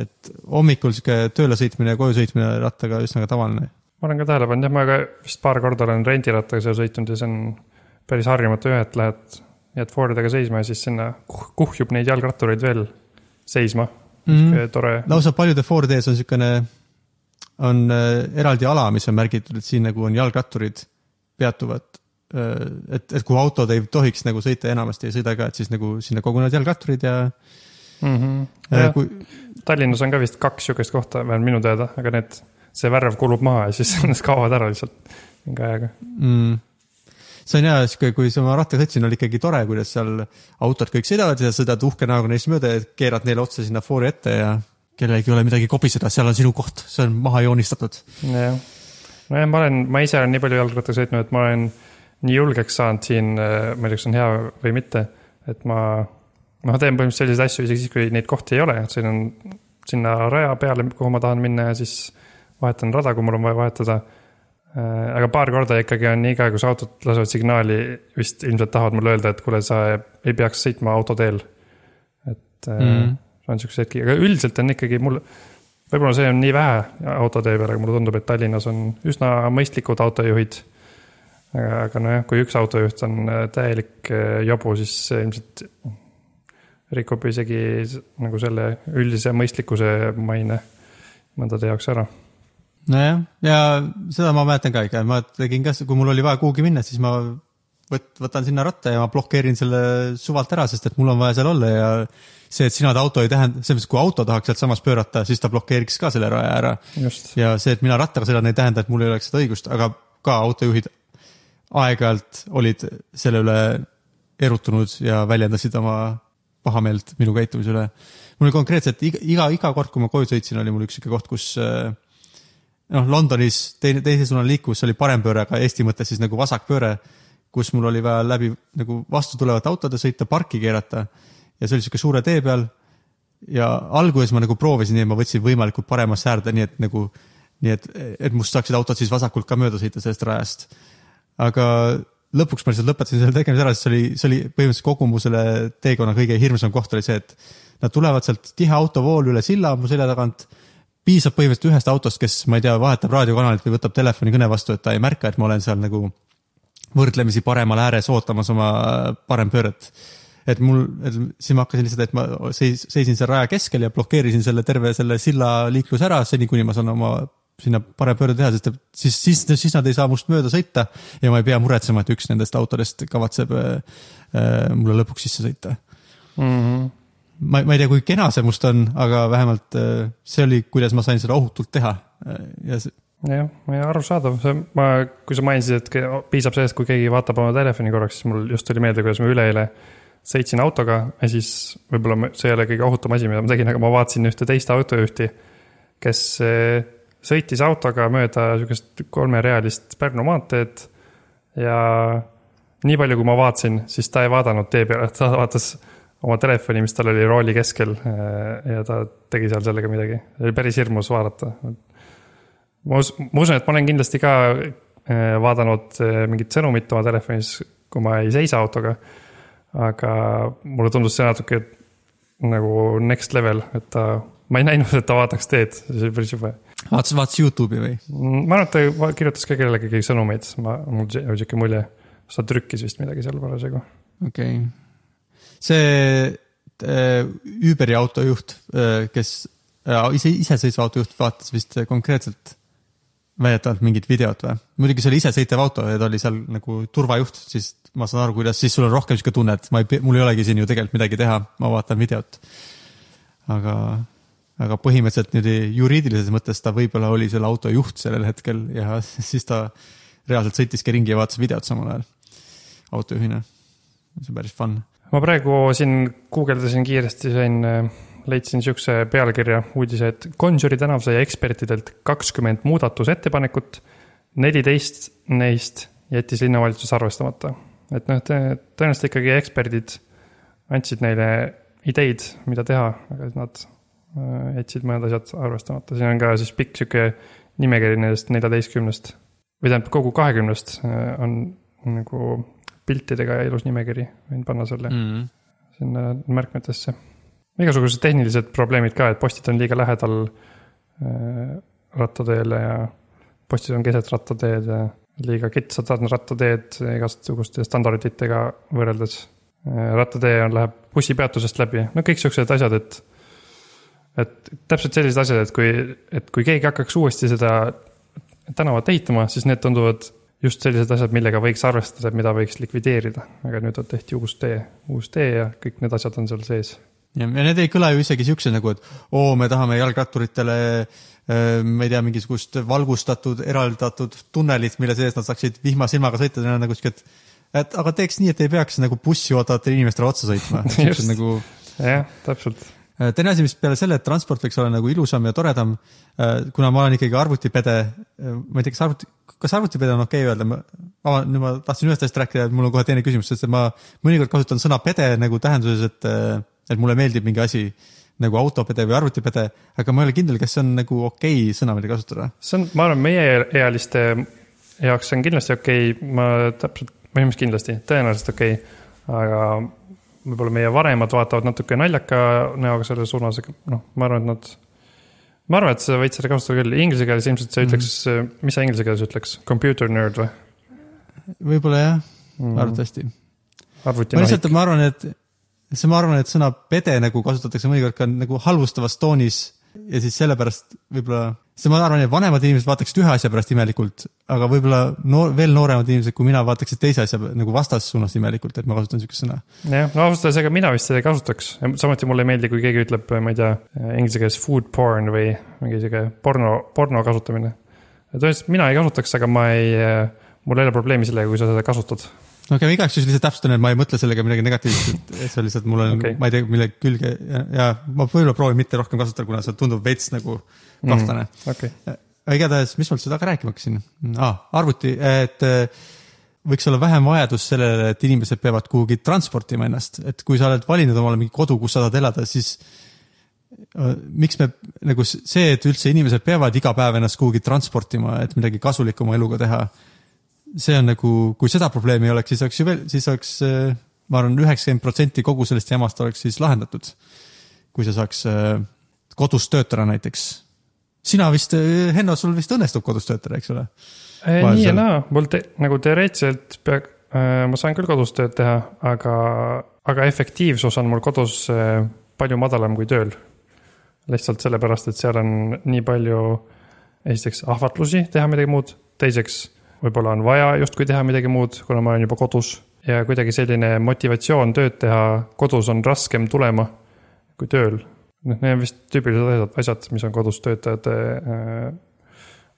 et hommikul sihuke tööle sõitmine ja koju sõitmine rattaga üsnagi tavaline. ma olen ka tähele pannud, jah, ma ka vist paar korda olen rendirattaga seal sõitnud ja see on päris harjumatu jah, et lähed, jääd Fordidega seisma ja siis sinna kuh- kuhjub neid jalgrattureid veel seisma mm. -hmm. tore, lausa paljude Ford ees on niisugune, on äh, eraldi ala, mis on märgitud, et siin nagu on jalgratturid peatuvad. et, et kuhu autod ei tohiks nagu sõita, enamasti ei sõida ka, et siis nagu sinna kogunevad jalgratturid ja mm. -hmm. äh, Ja, kui, Tallinnas on ka vist kaks sihukest kohta, vähemalt minu teada, aga need, see värv kulub maha ja siis need kaovad ära lihtsalt mingi ajaga. mm, see on hea, kui sa oma rattaga sõitsin, oli ikkagi tore, kuidas seal autod kõik sõidavad ja sõidad uhke näoga neist mööda ja keerad neile otsa sinna foori ette ja kellelgi ei ole midagi kobiseda, seal on sinu koht, see on maha joonistatud. jah, nojah, ma olen, ma ise olen nii palju jalgrattaga sõitnud, et ma olen nii julgeks saanud siin, ma ei tea, kas on hea või mitte, et ma, ma teen põhimõtteliselt selliseid asju isegi siis, kui neid kohti ei ole, et sõidan sinna raja peale, kuhu ma tahan minna ja siis vahetan rada, kui mul on vaja vahetada. aga paar korda ikkagi on nii ka, kus autod lasevad signaali, vist ilmselt tahavad mulle öelda, et kuule, sa ei peaks sõitma autoteel. et mm. Mm. on siukseid hetki, aga üldiselt on ikkagi mul, võib-olla see on nii vähe autotee peal, aga mulle tundub, et Tallinnas on üsna mõistlikud autojuhid. aga, aga nojah, kui üks autojuht on äh, täielik äh, jobu, siis ilmselt rikub isegi nagu selle üldise mõistlikkuse maine mõndade jaoks ära. nojah, ja seda ma mäletan ka ikka, ma tegin ka, kui mul oli vaja kuhugi minna, siis ma võt-, võtan sinna ratta ja ma blokeerin selle suvalt ära, sest et mul on vaja seal olla ja see, et sina auto ei tähenda, selles mõttes, kui auto tahaks sealtsamas pöörata, siis ta blokeeriks ka selle raja ära. ja see, et mina rattaga sõidan, ei tähenda, et mul ei oleks seda õigust, aga ka autojuhid aeg-ajalt olid selle üle erutunud ja väljendasid oma pahameelt minu käitumise üle. mul oli konkreetselt iga, iga, iga kord, kui ma koju sõitsin, oli mul üks sihuke koht, kus äh, noh, Londonis teine, teise suuna liikuvus oli parempööre, aga Eesti mõttes siis nagu vasakpööre, kus mul oli vaja läbi nagu vastu tulevate autode sõita, parki keerata ja see oli sihuke suure tee peal ja alguses ma nagu proovisin ja ma võtsin võimalikult parema säärde, nii et nagu, nii et, et must saaksid autod siis vasakult ka mööda sõita sellest rajast. Aga lõpuks ma lihtsalt lõpetasin selle tegemise ära, sest see oli, see oli põhimõtteliselt kogu mu selle teekonna kõige hirmsam koht oli see, et nad tulevad sealt tihe autovool üle silla mu selja tagant. piisab põhimõtteliselt ühest autost, kes, ma ei tea, vahetab raadiokanalit või võtab telefonikõne vastu, et ta ei märka, et ma olen seal nagu võrdlemisi paremal ääres ootamas oma parempööret et mul, siis ma hakkasin lihtsalt, et ma seis, seisin seal raja keskel ja blokeerisin selle terve selle silla liikluse ära seni, kuni ma saan oma sinna parempöörde teha, sest siis, siis, siis nad ei saa must mööda sõita ja ma ei pea muretsema, et üks nendest autodest kavatseb äh, äh, mulle lõpuks sisse sõita mm. -hmm. ma, ma ei tea, kui kena see must on, aga vähemalt äh, see oli, kuidas ma sain seda ohutult teha. ja see, jah, arusaadav, see, ma, kui sa mainisid, et piisab sellest, kui keegi vaatab oma telefoni korraks, siis mul just tuli meelde, kuidas ma üleeile sõitsin autoga ja siis võib-olla see ei ole kõige ohutum asi, mida ma tegin, aga ma vaatasin ühte teist autojuhti, kes eh, sõitis autoga mööda sihukest kolmerealist Pärnu maanteed ja nii palju, kui ma vaatasin, siis ta ei vaadanud tee peale, ta vaatas oma telefoni, mis tal oli rooli keskel eh, ja ta tegi seal sellega midagi, oli päris hirmus vaadata ma us-, ma usun, et ma olen kindlasti ka äh, vaadanud äh, mingit sõnumit oma telefonis, kui ma ei seisa autoga. aga mulle tundus see natuke nagu next level, et ta, ma ei näinud, et ta vaataks teed, see oli päris jube. vaatas, vaatas Youtube'i või? ma arvan, et ta kirjutas ka kellegagi sõnumeid, ma, mul oli sihuke mulje. ta trükkis vist midagi seal parasjagu. okei okay.. see äh, Uberi autojuht, kes äh, ise, isesõitva autojuht vaatas vist konkreetselt väidetavalt mingit videot või? muidugi see oli isesõitev auto ja ta oli seal nagu turvajuht, siis ma saan aru, kuidas, siis sul on rohkem sihuke tunne, et ma ei, mul ei olegi siin ju tegelikult midagi teha, ma vaatan videot. aga, aga põhimõtteliselt niimoodi juriidilises mõttes ta võib-olla oli selle auto juht sellel hetkel ja siis ta reaalselt sõitiski ringi ja vaatas videot samal ajal autojuhina. see on päris fun. ma praegu siin guugeldasin kiiresti, sain, leidsin sihukese pealkirja uudise, et Gonsiori tänav sai ekspertidelt kakskümmend muudatusettepanekut. neliteist neist jättis linnavalitsus arvestamata. et noh, tõenäoliselt ikkagi eksperdid andsid neile ideid, mida teha, aga nad äh, jätsid mõned asjad arvestamata, siin on ka siis pikk sihuke nimekiri nendest neljateistkümnest või tähendab kogu kahekümnest äh, on nagu piltidega ilus nimekiri, võin panna selle Mm. sinna märkmetesse. igasugused tehnilised probleemid ka, et postid on liiga lähedal äh, rattateele ja postid on keset rattateed ja liiga kitsad on rattateed igasuguste standarditega võrreldes. rattatee on, läheb bussipeatusest läbi, no kõik siuksed asjad, et et täpselt sellised asjad, et kui, et kui keegi hakkaks uuesti seda tänavat ehitama, siis need tunduvad just sellised asjad, millega võiks arvestada, mida võiks likvideerida, aga nüüd on tehti uus tee, uus tee ja kõik need asjad on seal sees. ja, need ei kõla ju isegi siukse nagu, et oo, me tahame jalgratturitele äh, ma ei tea, mingisugust valgustatud, eraldatud tunnelit, mille sees nad saaksid vihmasilmaga sõita, neil on nagu siuke, et et aga teeks nii, et ei peaks nagu bussi ootavatele inimestele otsa sõitma. Nagu jah, täpselt. Äh, teine asi, mis peale selle, et transport võiks olla nagu ilusam ja toredam, kuna ma olen ikkagi arvutipede, ma ei tea, kas arvuti, kas arvutipede on okei okay öelda, ma, nüüd ma tahtsin ühest asjast rääkida, et mul on kohe teine küsimus, sest et ma mõnikord kasutan sõna pede nagu tähenduses, et, et mulle meeldib mingi asi nagu autopede või arvutipede, aga ma ei ole kindel, kas see on nagu okei okay sõna, mida kasutada. see on, ma arvan, meieealiste jaoks on kindlasti okei okay., ma täpselt, põhimõtteliselt kindlasti, tõenäoliselt okei okay., aga võib-olla meie vanemad vaatavad natuke naljaka näoga selle suunas, aga noh, ma arvan, et nad, ma arvan, et sa võid seda kasutada küll, inglise keeles ilmselt sa ütleks mm, -hmm. mis sa inglise keeles ütleks, computer nerd või võib-olla jah, mm.? arvatavasti. arvuti ma lihtsalt, ma arvan, et see, ma arvan, et sõna pede nagu kasutatakse mõnikord ka nagu halvustavas toonis ja siis sellepärast võib-olla, sest ma arvan, et vanemad inimesed vaataksid ühe asja pärast imelikult, aga võib-olla noor, veel nooremad inimesed kui mina vaataksid teise asja nagu vastassuunas imelikult, et ma kasutan niisugust sõna. jah, no ausalt öeldes, ega mina vist seda ei kasutaks, samuti mulle ei meeldi, kui keegi ütleb, ma ei tea, inglise keeles food porn või mingi sihuke porno, porno kasutamine. tõenäoliselt mina ei kasutaks, aga ma ei, mul ei ole probleemi sellega, kui sa seda kasutad. No aga igaks juhuks lihtsalt täpsustan, et ma ei mõtle sellega midagi negatiivset, et see lihtsalt, mul on Okei. okay., ma ei tea, millegi külge ja, ja ma võib-olla proovin mitte rohkem kasutada, kuna see tundub veits nagu kahtlane mm.. okei, aga igatahes, mis ma üldse taga rääkima hakkasin ah,? arvuti, et äh, võiks olla vähem vajadus sellele, et inimesed peavad kuhugi transportima ennast, et kui sa oled valinud omale mingi kodu, kus sa tahad elada, siis äh, miks me nagu see, et üldse inimesed peavad iga päev ennast kuhugi transportima, et midagi kasulikku oma eluga teha. See on nagu, kui seda probleemi ei oleks, siis oleks ju veel, siis oleks, ma arvan, üheksakümmend protsenti kogu sellest jamast oleks siis lahendatud. kui sa saaks äh, kodus töötada näiteks sina vist, Henno, sul vist õnnestub kodus töötada, eks ole? nii ja naa, mul te, nagu teoreetiliselt pea-, ma saan küll kodus tööd teha, aga, aga efektiivsus on mul kodus äh, palju madalam kui tööl. lihtsalt sellepärast, et seal on nii palju esiteks ahvatlusi teha midagi muud, teiseks võib-olla on vaja justkui teha midagi muud, kuna ma olen juba kodus ja kuidagi selline motivatsioon tööd teha kodus on raskem tulema kui tööl. noh, need on vist tüüpilised asjad, mis on kodus töötajate äh,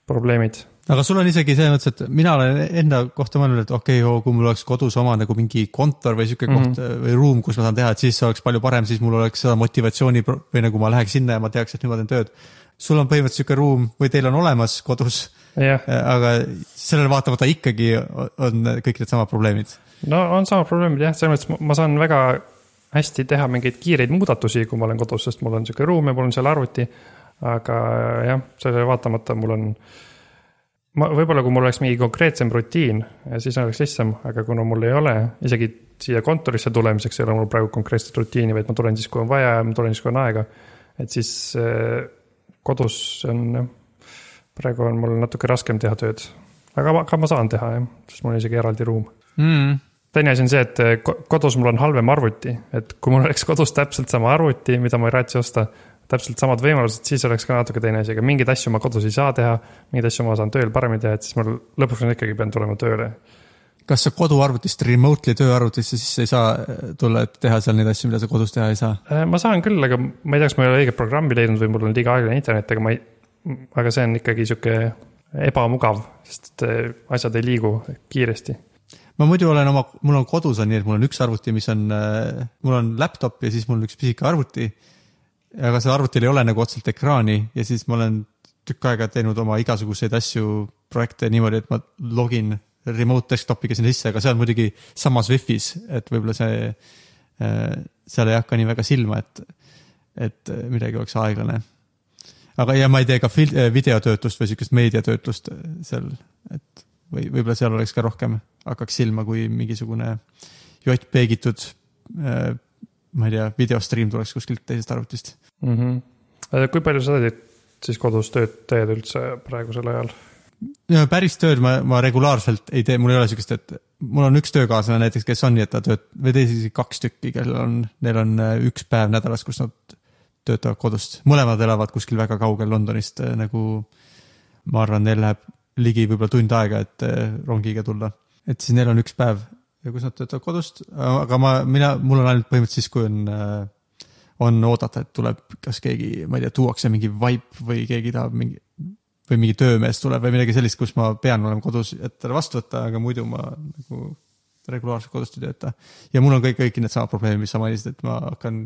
probleemid. aga sul on isegi selles mõttes, et mina olen enda kohta mõelnud, et okei okay,, kui mul oleks kodus oma nagu mingi kontor või sihuke mm -hmm. koht või ruum, kus ma saan teha, et siis oleks palju parem, siis mul oleks seda motivatsiooni või nagu ma läheks sinna ja ma teaks, et nüüd ma teen tööd. sul on põhimõtteliselt sihuke ruum või teil on olemas kodus, aga sellele vaatamata ikkagi on kõik needsamad probleemid. no on samad probleemid jah, selles mõttes ma- ma saan väga hästi teha mingeid kiireid muudatusi, kui ma olen kodus, sest mul on sihuke ruum ja mul on seal arvuti. aga jah, sellele vaatamata mul on, ma võib-olla kui mul oleks mingi konkreetsem rutiin, siis oleks lihtsam, aga kuna mul ei ole, isegi siia kontorisse tulemiseks ei ole mul praegu konkreetset rutiini, vaid ma tulen siis, kui on vaja ja ma tulen siis, kui on aega. et siis äh, kodus on jah, praegu on mul natuke raskem teha tööd, aga ma, aga ma saan teha jah, sest mul on isegi eraldi ruum Mm. teine asi on see, et eh, ko- kodus mul on halvem arvuti, et kui mul oleks kodus täpselt sama arvuti, mida ma ei raatsi osta, täpselt samad võimalused, siis oleks ka natuke teine asi, aga mingeid asju ma kodus ei saa teha, mingeid asju ma saan tööl paremini teha, et siis mul lõpuks ma ikkagi pean tulema tööle. kas sa koduarvutist remotely tööarvutisse sisse ei saa äh, tulla, et teha seal neid asju, mida sa kodus teha ei saa? Äh, ma saan küll, aga ma ei tea, kas ma ei ole õiget programmi leidnud või mul on liiga aeglane internet, aga ma ei, aga see on ikkagi sihuke ebamugav, sest eh, asjad ei liigu kiiresti. ma muidu olen oma, mul on kodus on nii, et mul on üks arvuti, mis on, mul on laptop ja siis mul üks pisike arvuti. aga sellel arvutil ei ole nagu otseselt ekraani ja siis ma olen tükk aega teinud oma igasuguseid asju, projekte niimoodi, et ma login remote desktopiga sinna sisse, aga see on muidugi samas wifi's, et võib-olla see, seal ei hakka nii väga silma, et, et midagi oleks aeglane. aga, ja ma ei tee ka fil-, videotöötlust või sihukest meediatöötlust seal, et või võib-olla seal oleks ka rohkem, hakkaks silma, kui mingisugune JPEG-itud, ma ei tea, videostream tuleks kuskilt teisest arvutist. mm. -hmm. kui palju sa teed siis kodus tööd teed üldse praegusel ajal? no päris tööd ma, ma regulaarselt ei tee, mul ei ole siukest, et mul on üks töökaaslane näiteks, kes on nii, et ta tööt-, või teised isegi kaks tükki, kellel on, neil on äh, üks päev nädalas, kus nad töötavad kodust. mõlemad elavad kuskil väga kaugel Londonist äh, nagu ma arvan, neil läheb ligi võib-olla tund aega, et äh, rongiga tulla. et siis neil on üks päev, kus nad töötavad kodust, aga ma, mina, mul on ainult põhimõtteliselt siis, kui on äh, on oodata, et tuleb kas keegi, ma ei tea, tuuakse mingi vaip või keegi tahab mingi või mingi töömees tuleb või midagi sellist, kus ma pean olema kodus, et talle vastu võtta, aga muidu ma nagu regulaarselt kodust ei tööta. ja mul on kõik, kõik needsamad probleemid, mis sa mainisid, et ma hakkan,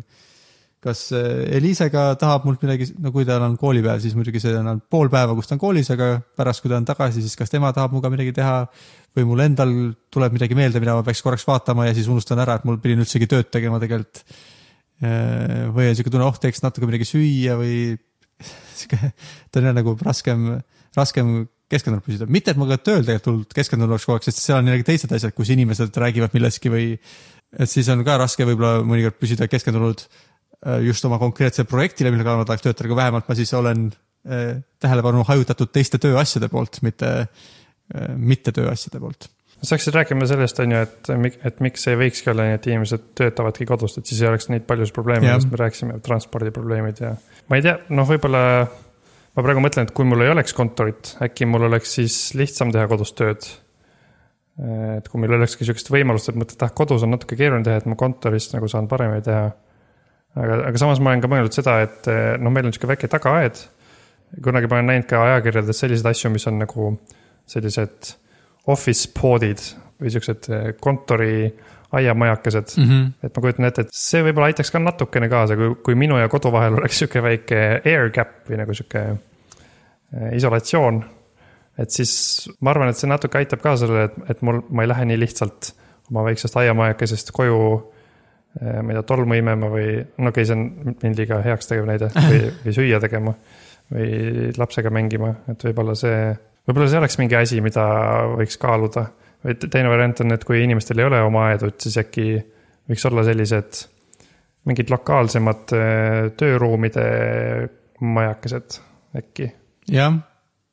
kas äh, Eliisega tahab mult midagi, no kui tal on koolipäev, siis muidugi see on pool päeva, kus ta on koolis, aga pärast, kui ta on tagasi, siis kas tema tahab minuga midagi teha või mul endal tuleb midagi meelde, mida ma peaks korraks vaatama ja siis unustan ära, et mul pidin üldsegi tööd tegema tegelikult. või on siuke tunne, oh teeks natuke midagi süüa või sihuke, ta on jah nagu raskem, raskem keskendunud püsida, mitte et ma ka tööl tegelikult hullult keskendunud oleks kogu aeg, sest seal on jällegi teised asjad, kus inimesed räägivad millestki või et siis on ka raske võib-olla mõnikord püsida keskendunud just oma konkreetsele projektile, mille kallal ma tahaks töötada, aga vähemalt ma siis olen äh, tähelepanu hajutatud teiste tööasjade poolt, mitte äh,, mitte tööasjade poolt sa hakkasid rääkima sellest, on ju, et, et miks ei võikski olla nii, et inimesed töötavadki kodust, et siis ei oleks neid paljusid probleeme, millest me rääkisime, transpordiprobleemid ja ma ei tea, noh, võib-olla ma praegu mõtlen, et kui mul ei oleks kontorit, äkki mul oleks siis lihtsam teha kodus tööd. et kui meil olekski sihukest võimalust, et mõtled, ah, kodus on natuke keeruline teha, et ma kontoris nagu saan paremini teha. aga, aga samas ma olen ka mõelnud seda, et noh, meil on sihuke väike tagaaed. kunagi ma olen näinud ka ajakirjades selliseid asju, mis on nagu sellised office pod'id või siuksed eh, kontori aiamajakesed mm. -hmm. et ma kujutan ette, et see võib-olla aitaks ka natukene kaasa, kui, kui minu ja kodu vahel oleks sihuke väike air gap või nagu sihuke eh, isolatsioon. et siis ma arvan, et see natuke aitab ka sellele, et, et mul, ma ei lähe nii lihtsalt oma väiksest aiamajakesest koju. Ma ei tea, tolmu imema või, no okei okay,, see on mind liiga heaks tegev näide või, või süüa tegema või lapsega mängima, et võib-olla see, võib-olla see oleks mingi asi, mida võiks kaaluda. või te- teine variant on, et kui inimestel ei ole oma aedut, siis äkki võiks olla sellised mingid lokaalsemad eh, tööruumide majakesed äkki. jah,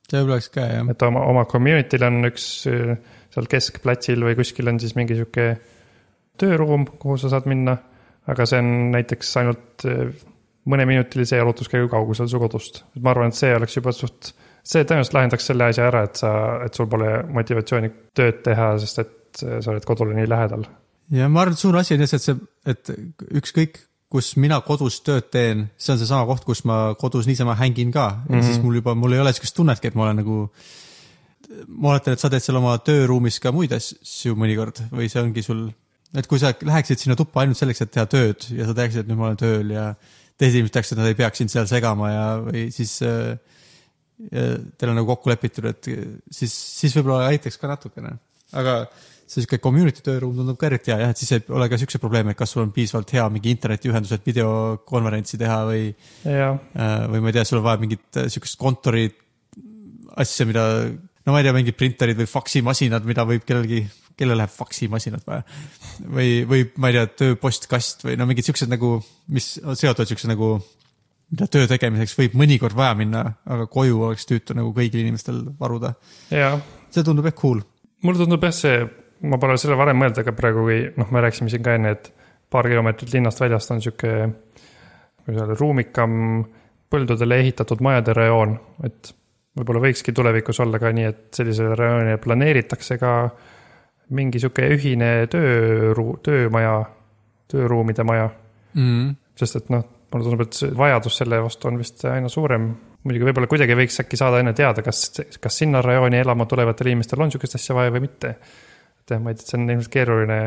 see võib-olla oleks ka jah. et oma, oma community'l on üks eh, seal keskplatsil või kuskil on siis mingi sihuke tööruum, kuhu sa saad minna. aga see on näiteks ainult eh, mõneminutilise jalutuskäigu kaugusel su kodust. ma arvan, et see oleks juba suht see tõenäoliselt lahendaks selle asja ära, et sa, et sul pole motivatsiooni tööd teha, sest et sa oled kodule nii lähedal. ja ma arvan, et suur asi on lihtsalt see, et ükskõik, kus mina kodus tööd teen, see on seesama koht, kus ma kodus niisama hängin ka mm, -hmm. ja siis mul juba, mul ei ole sihukest tunnetki, et ma olen nagu. ma oletan, et sa teed seal oma tööruumis ka muid asju mõnikord või see ongi sul, et kui sa läheksid sinna tuppa ainult selleks, et teha tööd ja sa teaksid, et nüüd ma olen tööl ja teised inimesed teaksid, et nad ei peaks sind seal segama ja, või siis äh, teil on nagu kokku lepitud, et siis, siis võib-olla aitaks ka natukene, aga see sihuke community tööruum tundub ka eriti hea jah, et siis ei ole ka siukse probleemi, et kas sul on piisavalt hea mingi internetiühendus, et videokonverentsi teha või. Äh, või ma ei tea, sul on vaja mingit äh, siukest kontori asja, mida, no ma ei tea, mingid printerid või faksimasinad, mida võib kellelgi, kellel läheb faksimasinat vaja. või, või ma ei tea, tööpostkast või no mingid siuksed nagu, mis seotud siukse nagu mida töö tegemiseks võib mõnikord vaja minna, aga koju oleks tüütu nagu kõigil inimestel varuda. see tundub jah cool. mulle tundub jah see, ma pole selle varem mõelnud, aga praegu, kui noh, me rääkisime siin ka enne, et paar kilomeetrit linnast väljast on sihuke, kuidas öelda, ruumikam põldudele ehitatud majade rajoon, et võib-olla võikski tulevikus olla ka nii, et sellisele rajoonile planeeritakse ka mingi sihuke ühine tööruu-, töömaja, tööruumide maja mm. sest et noh mulle tundub, et see vajadus selle vastu on vist aina suurem. muidugi võib-olla kuidagi võiks äkki saada enne teada, kas, kas sinna rajooni elama tulevatel inimestel on sihukest asja vaja või mitte. et jah, ma ei tea, see on ilmselt keeruline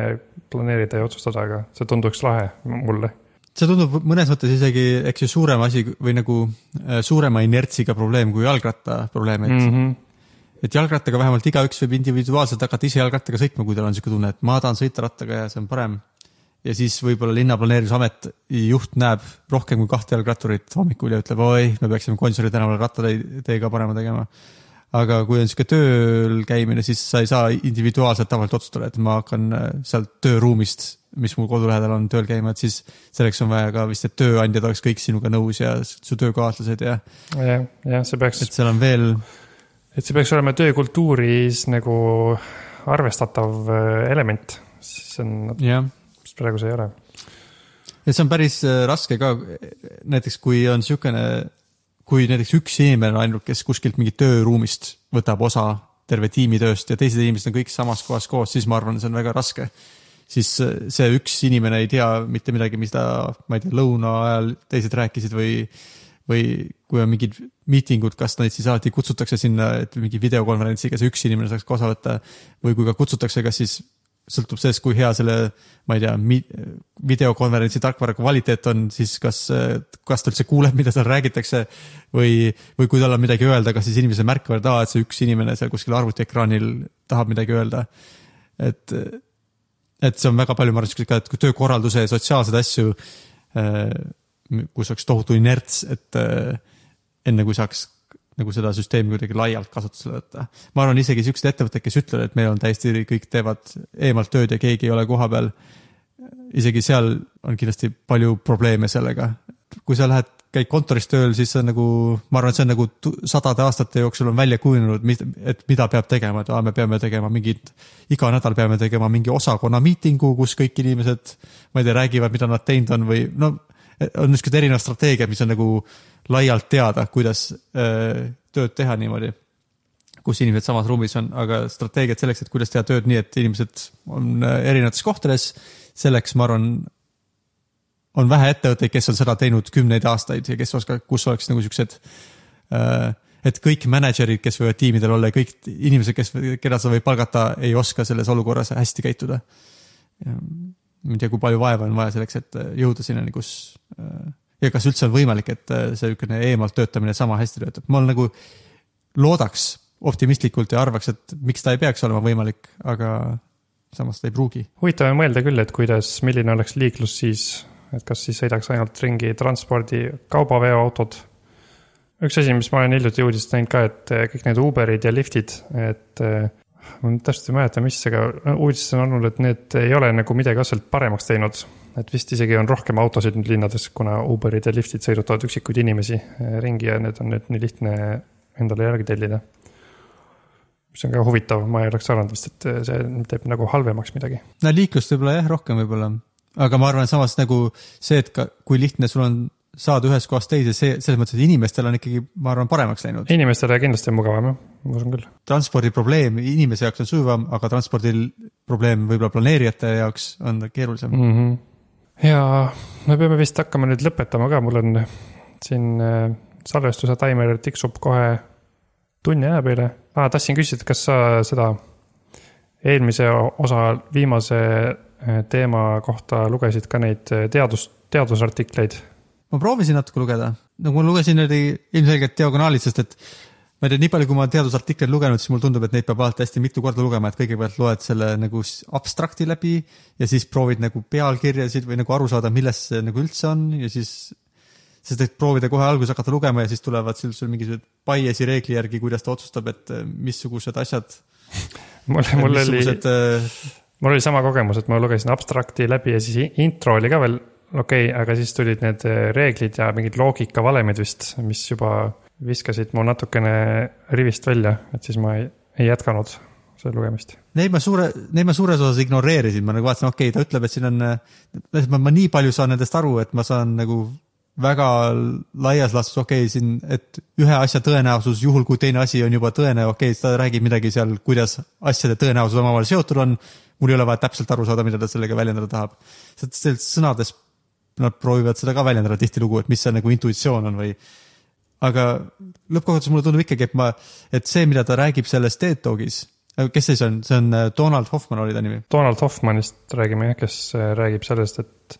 planeerida ja otsustada, aga see tunduks lahe mulle see tundub mõnes mõttes isegi, eks ju, suurem asi või nagu äh, suurema inertsiga probleem kui jalgratta probleem, et mm. -hmm et jalgrattaga vähemalt igaüks võib individuaalselt hakata ise jalgrattaga sõitma, kui tal on sihuke tunne, et ma tahan sõita rattaga ja see on parem ja siis võib-olla linnaplaneerimisamet juht näeb rohkem kui kahte jalgratturit hommikul ja ütleb, oi, me peaksime Gonsiori tänaval rattatee ka parema tegema. aga kui on sihuke tööl käimine, siis sa ei saa individuaalselt tavaliselt otsustada, et ma hakkan äh, sealt tööruumist, mis mul kodu lähedal on, tööl käima, et siis selleks on vaja ka vist, et tööandjad oleks kõik sinuga nõus ja su töökaaslased ja. jah, jah, see peaks. et seal on veel. Et see peaks olema töökultuuris nagu arvestatav äh, element, see on. jah praegu see ei ole. ja see on päris äh, raske ka, näiteks kui on niisugune, kui näiteks üks inimene on ainult, kes kuskilt mingit tööruumist võtab osa terve tiimi tööst ja teised inimesed on kõik samas kohas koos, siis ma arvan, see on väga raske. siis äh, see üks inimene ei tea mitte midagi, mis ta, ma ei tea, lõuna ajal teised rääkisid või või kui on mingid miitingud, kas neid siis alati kutsutakse sinna, et mingi videokonverentsiga see üks inimene saaks ka osa võtta või kui ka kutsutakse, kas siis sõltub sellest, kui hea selle, ma ei tea, videokonverentsi tarkvara kvaliteet on, siis kas, kas ta üldse kuuleb, mida seal räägitakse. või, või kui tal on midagi öelda, kas siis inimesed märkavad, aa, et see üks inimene seal kuskil arvutiekraanil tahab midagi öelda. et, et see on väga palju, ma arvan, siukseid ka, et töökorralduse ja sotsiaalseid asju, kus oleks tohutu inerts, et enne kui saaks nagu seda süsteemi kuidagi laialt kasutusele võtta. ma arvan isegi siuksed ettevõtted, kes ütlevad, et meil on täiesti, kõik teevad eemalt tööd ja keegi ei ole kohapeal. isegi seal on kindlasti palju probleeme sellega. kui sa lähed, käid kontoris tööl, siis see on nagu, ma arvan, et see on nagu sadade aastate jooksul on välja kujunenud, et mida peab tegema, et aa, me peame tegema mingit, iga nädal peame tegema mingi osakonna miitingu, kus kõik inimesed, ma ei tea, räägivad, mida nad teinud on või no on niisugused erinevad strateegiad, mis on nagu laialt teada, kuidas äh, tööd teha niimoodi, kus inimesed samas ruumis on, aga strateegiad selleks, et kuidas teha tööd nii, et inimesed on äh, erinevates kohtades, selleks ma arvan, on vähe ettevõtteid, kes on seda teinud kümneid aastaid ja kes oskavad, kus oleks nagu siuksed äh, et kõik mänedžerid, kes võivad tiimidel olla ja kõik inimesed, kes, keda sa võid palgata, ei oska selles olukorras hästi käituda. Ma ei tea, kui palju vaeva on vaja selleks, et jõuda sinnani, kus ja kas üldse on võimalik, et äh, see niisugune eemalt töötamine sama hästi töötab, ma nagu loodaks optimistlikult ja arvaks, et miks ta ei peaks olema võimalik, aga samas ta ei pruugi. huvitav on mõelda küll, et kuidas, milline oleks liiklus siis, et kas siis sõidaks ainult ringi transpordi, kaubaveoautod. üks asi, mis ma olen hiljuti uudist näinud ka, et äh, kõik need Uberid ja Lyftid, et ma täpselt ei mäleta, mis, aga uudistes on olnud, et need ei ole nagu midagi otseselt paremaks teinud et vist isegi on rohkem autosid nüüd linnades, kuna Uberid ja Lyftid sõidutavad üksikuid inimesi eh, ringi ja need on nüüd nii lihtne endale järgi tellida. mis on ka huvitav, ma ei oleks arvanud vist, et see teeb nagu halvemaks midagi. no liiklust võib-olla jah, rohkem võib-olla, aga ma arvan samas nagu see, et ka kui lihtne sul on saada ühest kohast teise, see selles mõttes, et inimestel on ikkagi, ma arvan, paremaks läinud. inimestele kindlasti on mugavam jah, ma usun küll. transpordiprobleem inimese jaoks on sujuvam, aga transpordil probleem võib-olla planeerijate jaoks on keerulisem mm.. mm. -hmm. ja me peame vist hakkama nüüd lõpetama ka, mul on siin äh, salvestuse taimer tiksub kohe tunni aja peale ah,. tahtsin küsida, kas sa seda eelmise osa viimase äh, teema kohta lugesid ka neid äh, teadus, teadusartikleid? Ma proovisin natuke lugeda, nagu ma lugesin oli ilmselgelt diagonaalid, sest et ma ei tea, nii palju, kui ma teadusartikleid lugenud, siis mulle tundub, et neid peab alati hästi mitu korda lugema, et kõigepealt loed selle nagu abstrakti läbi ja siis proovid nagu pealkirjasid või nagu aru saada, milles see nagu üldse on ja siis sest et proovida kohe alguses hakata lugema ja siis tulevad sul, sul mingisugused bias'i reegli järgi, kuidas ta otsustab, et eh, missugused asjad, mul, mul oli, äh, mul oli sama kogemus, et ma lugesin abstrakti läbi ja siis intro oli ka veel okei okay,, aga siis tulid need äh, reeglid ja mingid loogikavalemid vist, mis juba viskasid mu natukene rivist välja, et siis ma ei, ei jätkanud seda lugemist. Neid ma suure, neid ma suures osas ignoreerisin, ma nagu vaatasin, okei okay,, ta ütleb, et siin on, ma, ma nii palju saan nendest aru, et ma saan nagu väga laias laastus, okei okay,, siin, et ühe asja tõenäosus, juhul kui teine asi on juba tõene, okei okay,, ta räägib midagi seal, kuidas asjade tõenäosus omavahel seotud on. mul ei ole vaja täpselt aru saada, mida ta sellega väljendada tahab. sest selles sõnades nad proovivad seda ka väljendada tihtilugu, et mis see nagu intuitsioon on või aga lõppkokkuvõttes mulle tundub ikkagi, et ma, et see, mida ta räägib selles TED Talkis, kes see siis on, see on äh, Donald Hoffman oli ta nimi. Donald Hoffmanist räägime jah, kes äh, räägib sellest, et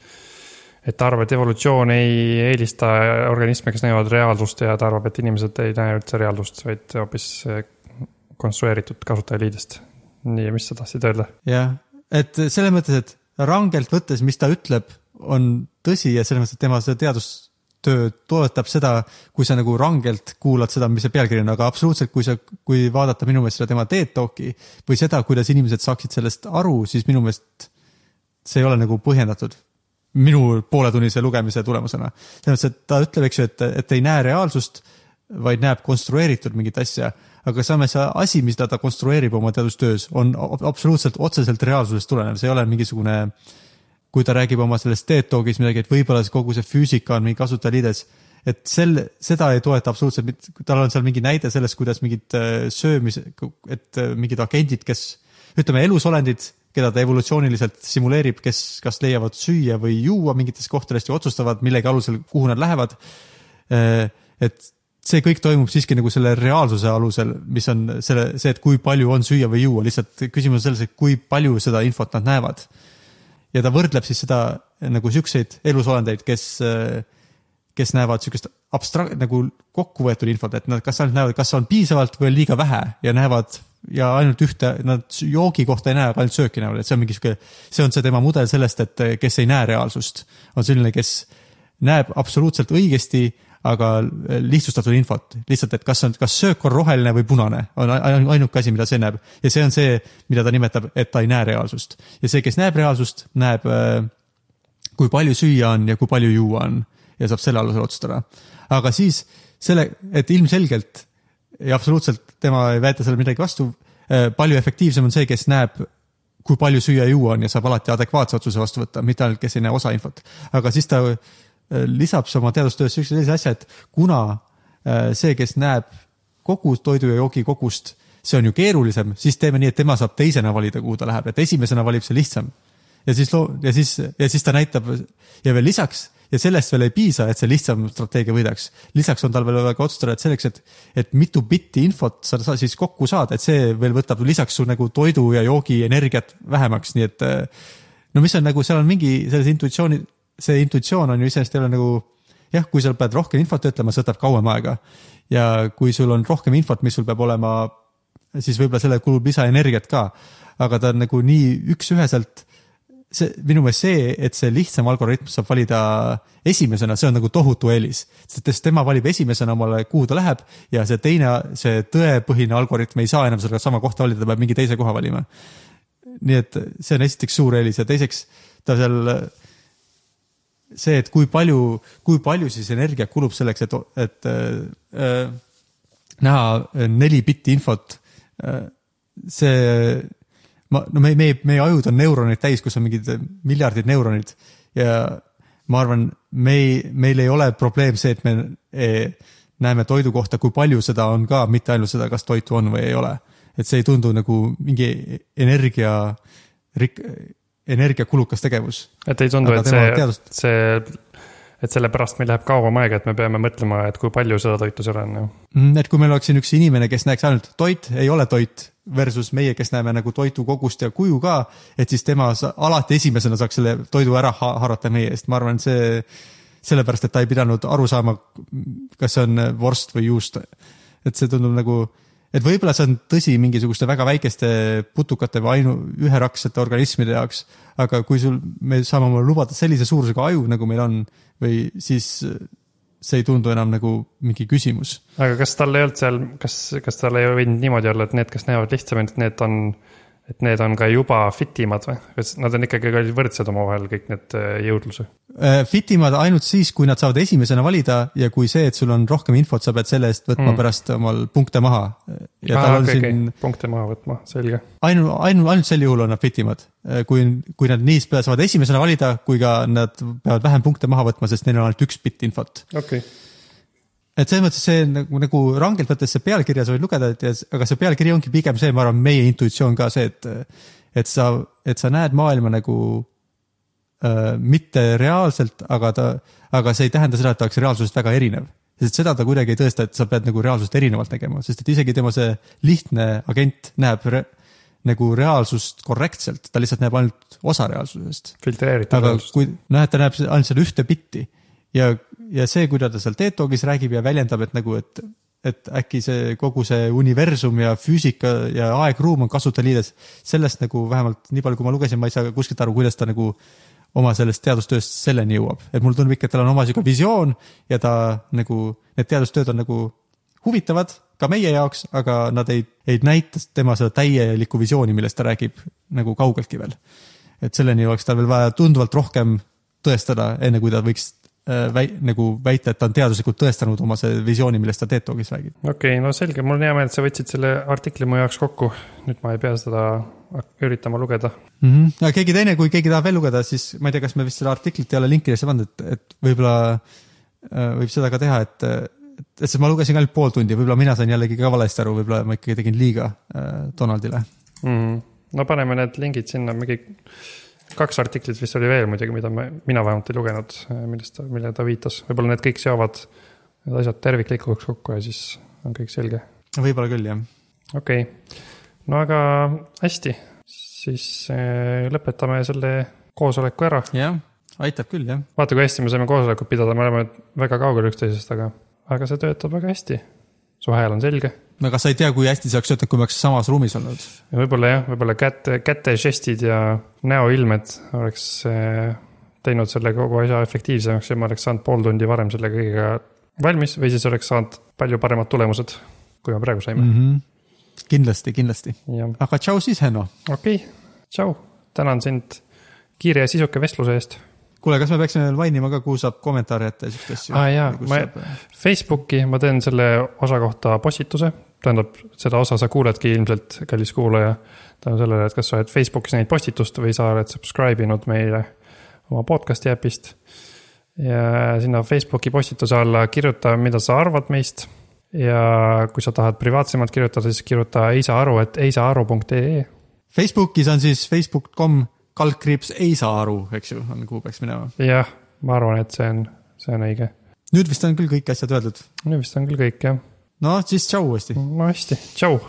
et ta arvab, et evolutsioon ei eelista organisme, kes näevad reaalsust ja ta arvab, et inimesed ei näe üldse reaalsust, vaid hoopis äh, konstrueeritud kasutajaliidest. nii, mis sa tahtsid öelda? jah, et selles mõttes, et rangelt võttes, mis ta ütleb, on tõsi ja selles mõttes, et tema see teadustöö toetab seda, kui sa nagu rangelt kuulad seda, mis see pealkiri on, aga absoluutselt, kui sa, kui vaadata minu meelest seda tema TED Talki või seda, kuidas inimesed saaksid sellest aru, siis minu meelest see ei ole nagu põhjendatud minu pooletunnise lugemise tulemusena. selles mõttes, et ta ütleb, eks ju, et, et ei näe reaalsust, vaid näeb konstrueeritud mingit asja, aga samas see asi, mida ta konstrueerib oma teadustöös, on ab- absoluutselt otseselt reaalsusest tulenev, see ei ole mingisugune kui ta räägib oma sellest TED Talkis midagi, et võib-olla see kogu see füüsika on mingi kasutajaliides, et sel, seda ei toeta absoluutselt mitte, tal on seal mingi näide sellest, kuidas mingid äh, söömis, et äh, mingid agendid, kes ütleme, elusolendid, keda ta evolutsiooniliselt simuleerib, kes kas leiavad süüa või juua mingitest kohtadest ja otsustavad millegi alusel, kuhu nad lähevad. et see kõik toimub siiski nagu selle reaalsuse alusel, mis on selle, see, et kui palju on süüa või juua, lihtsalt küsimus on selles, et kui palju seda infot nad näevad ja ta võrdleb siis seda nagu siukseid elusolendeid, kes, kes näevad siukest abstrakt nagu kokku võetud infot, et nad kas ainult näevad, kas on piisavalt või on liiga vähe ja näevad ja ainult ühte, nad joogi kohta ei näe, aga ainult sööki näevad, et see on mingi sihuke, see on see tema mudel sellest, et kes ei näe reaalsust, on selline, kes näeb absoluutselt õigesti, aga lihtsustatud infot, lihtsalt, et kas on, kas söök on roheline või punane, on ai- ainuke asi, mida see näeb ja see on see, mida ta nimetab, et ta ei näe reaalsust ja see, kes näeb reaalsust, näeb, kui palju süüa on ja kui palju juua on ja saab selle alusel otsustada. aga siis selle, et ilmselgelt ja absoluutselt tema ei väeta sellele midagi vastu, palju efektiivsem on see, kes näeb, kui palju süüa ja juua on ja saab alati adekvaatse otsuse vastu võtta, mitte ainult, kes ei näe osa infot. aga siis ta äh, lisab oma teadustöös siukse sellise asja, et kuna äh, see, kes näeb kogu toidu ja joogi kogust, see on ju keerulisem, siis teeme nii, et tema saab teisena valida, kuhu ta läheb, et esimesena valib see lihtsam. ja siis loo-, ja siis, ja siis ta näitab ja veel lisaks ja sellest veel ei piisa, et see lihtsam strateegia võidaks. lisaks on tal veel vaja ka otsustada, et selleks, et, et mitu bitti infot sa, sa siis kokku saad, et see veel võtab lisaks su nagu toidu ja joogi energiat vähemaks, nii et äh, no mis on nagu, seal on mingi selles intuitsiooni, see intuitsioon on ju iseenesest ei ole nagu jah, kui sa pead rohkem infot ütlema, see võtab kauem aega. ja kui sul on rohkem infot, mis sul peab olema, siis võib-olla sellele kulub lisaenergiat ka. aga ta on nagu nii üks-üheselt see minu meelest see, et see lihtsam algoritm saab valida esimesena, see on nagu tohutu eelis. sest tema valib esimesena omale, kuhu ta läheb ja see teine, see tõepõhine algoritm ei saa enam seda sama kohta valida, ta peab mingi teise koha valima. nii et see on esiteks suur eelis ja teiseks ta seal see, et kui palju, kui palju siis energiat kulub selleks, et, et äh, näha neli bitti infot äh,. see, ma, no meie, meie, meie ajud on neuroneid täis, kus on mingid miljardid neuronid ja ma arvan, me ei, meil ei ole probleem see, et me eh, näeme toidu kohta, kui palju seda on ka, mitte ainult seda, kas toitu on või ei ole. et see ei tundu nagu mingi energia, energiakulukas tegevus. et ei tundu, et see see, et sellepärast meil läheb kauem aega, et me peame mõtlema, et kui palju seda toitu seal on ju. Mm, et kui meil oleks siin üks inimene, kes näeks ainult toit, ei ole toit versus meie, kes näeme nagu toitu kogust ja kuju ka, et siis tema alati esimesena saaks selle toidu ära ha haarata meie eest, ma arvan, see sellepärast, et ta ei pidanud aru saama, kas see on vorst või juust. et see tundub nagu, et võib-olla see on tõsi mingisuguste väga väikeste putukate või ainu, üheraksete organismide jaoks, aga kui sul, me saame omale lubada sellise suurusega aju, nagu meil on, või siis see ei tundu enam nagu mingi küsimus. Aga kas tal ei olnud seal, kas, kas tal ei võinud niimoodi olla, et need, kes näevad lihtsamalt, et need on, et need on ka juba fit imad või? nad on ikkagi ka võrdsed omavahel, kõik need äh, jõudlused? Äh, fit imad ainult siis, kui nad saavad esimesena valida ja kui see, et sul on rohkem infot, sa pead selle eest võtma Mm. pärast omal punkte maha. ja tal on okay, siin okei, punkte maha võtma, selge. ainu, ainu, ainult sel juhul on nad fit imad. kui, kui nad nii saavad esimesena valida, kui ka nad peavad vähem punkte maha võtma, sest neil on ainult üks bitt infot. okei okay., et selles mõttes see nagu, nagu rangelt võttes see pealkirja sa võid lugeda, et aga see pealkiri ongi pigem see, ma arvan, meie intuitsioon ka see, et et sa, et sa näed maailma nagu äh, mitte reaalselt, aga ta, aga see ei tähenda seda, et ta oleks reaalsusest väga erinev. sest seda ta kuidagi ei tõesta, et sa pead nagu reaalsust erinevalt nägema, sest et isegi tema see lihtne agent näeb re, nagu reaalsust korrektselt, ta lihtsalt näeb ainult osa reaalsusest filtreeritud aga reaalsust. kui noh, et ta näeb ainult seal ühte bitti ja, ja see, kuidas ta seal TED Talkis räägib ja väljendab, et nagu, et, et äkki see kogu see universum ja füüsika ja aeg-ruum on kasutajaliides, sellest nagu vähemalt nii palju, kui ma lugesin, ma ei saa kuskilt aru, kuidas ta nagu oma sellest teadustööst selleni jõuab, et mulle tundub ikka, et tal on oma sihuke visioon ja ta nagu, need teadustööd on nagu huvitavad ka meie jaoks, aga nad ei, ei näita tema seda täielikku visiooni, millest ta räägib nagu kaugeltki veel. Et selleni oleks tal veel vaja tunduvalt rohkem tõestada, enne kui ta võiks väi, nagu väita, et ta on teaduslikult tõestanud oma see visiooni, millest ta TED Talkis räägib. okei okay,, no selge, mul on hea meel, et sa võtsid selle artikli mu jaoks kokku. nüüd ma ei pea seda üritama lugeda. mm. -hmm. aga keegi teine, kui keegi tahab veel lugeda, siis ma ei tea, kas me vist seda artiklit ei ole linkidesse pannud, et, et võib-olla äh, võib seda ka teha, et, et, sest ma lugesin ainult pool tundi, võib-olla mina sain jällegi ka valesti aru, võib-olla ma ikkagi tegin liiga äh, Donaldile. mm.. no paneme need lingid sinna, mingi kaks artiklit vist oli veel muidugi, mida me, mina vähemalt ei lugenud, millest ta, millele ta viitas, võib-olla need kõik seovad need asjad terviklikuks kokku ja siis on kõik selge. võib-olla küll, jah. okei okay., no aga hästi, siis äh, lõpetame selle koosoleku ära. jah, aitab küll, jah. vaata, kui hästi me saime koosolekut pidada, me oleme väga kaugel üksteisest, aga, aga see töötab väga hästi. su hääl on selge no kas sa ei tea, kui hästi see oleks töötanud, kui me oleks samas ruumis olnud? võib-olla jah, võib-olla käte, kätežestid ja näoilmed oleks äh, teinud selle kogu asja efektiivsemaks ja ma oleks saanud pool tundi varem selle kõigega valmis või siis oleks saanud palju paremad tulemused, kui me praegu saime mm. -hmm. kindlasti, kindlasti. aga tšau siis, Henno. okei okay., tšau, tänan sind kiire ja sisuka vestluse eest. kuule, kas me peaksime veel mainima ka, kuhu saab kommentaare jätta ja siukest asju? Aa, jaa, ma- Facebooki ma teen selle osa kohta postituse, tähendab, seda osa sa kuuledki ilmselt, kallis kuulaja. tänu sellele, et kas sa oled Facebookis näinud postitust või sa oled subscribe inud meile oma podcast'i äpist. ja sinna Facebooki postituse alla kirjuta, mida sa arvad meist. ja kui sa tahad privaatsemalt kirjutada, siis kirjuta ei saa aru, et ei saa aru.ee. Facebookis on siis facebook.com kaldkriips ei saa aru, eks ju, on kuhu peaks minema. jah, ma arvan, et see on, see on õige. nüüd vist on küll kõik asjad öeldud. nüüd vist on küll kõik jah. No siis tšau uuesti. no hästi, tšau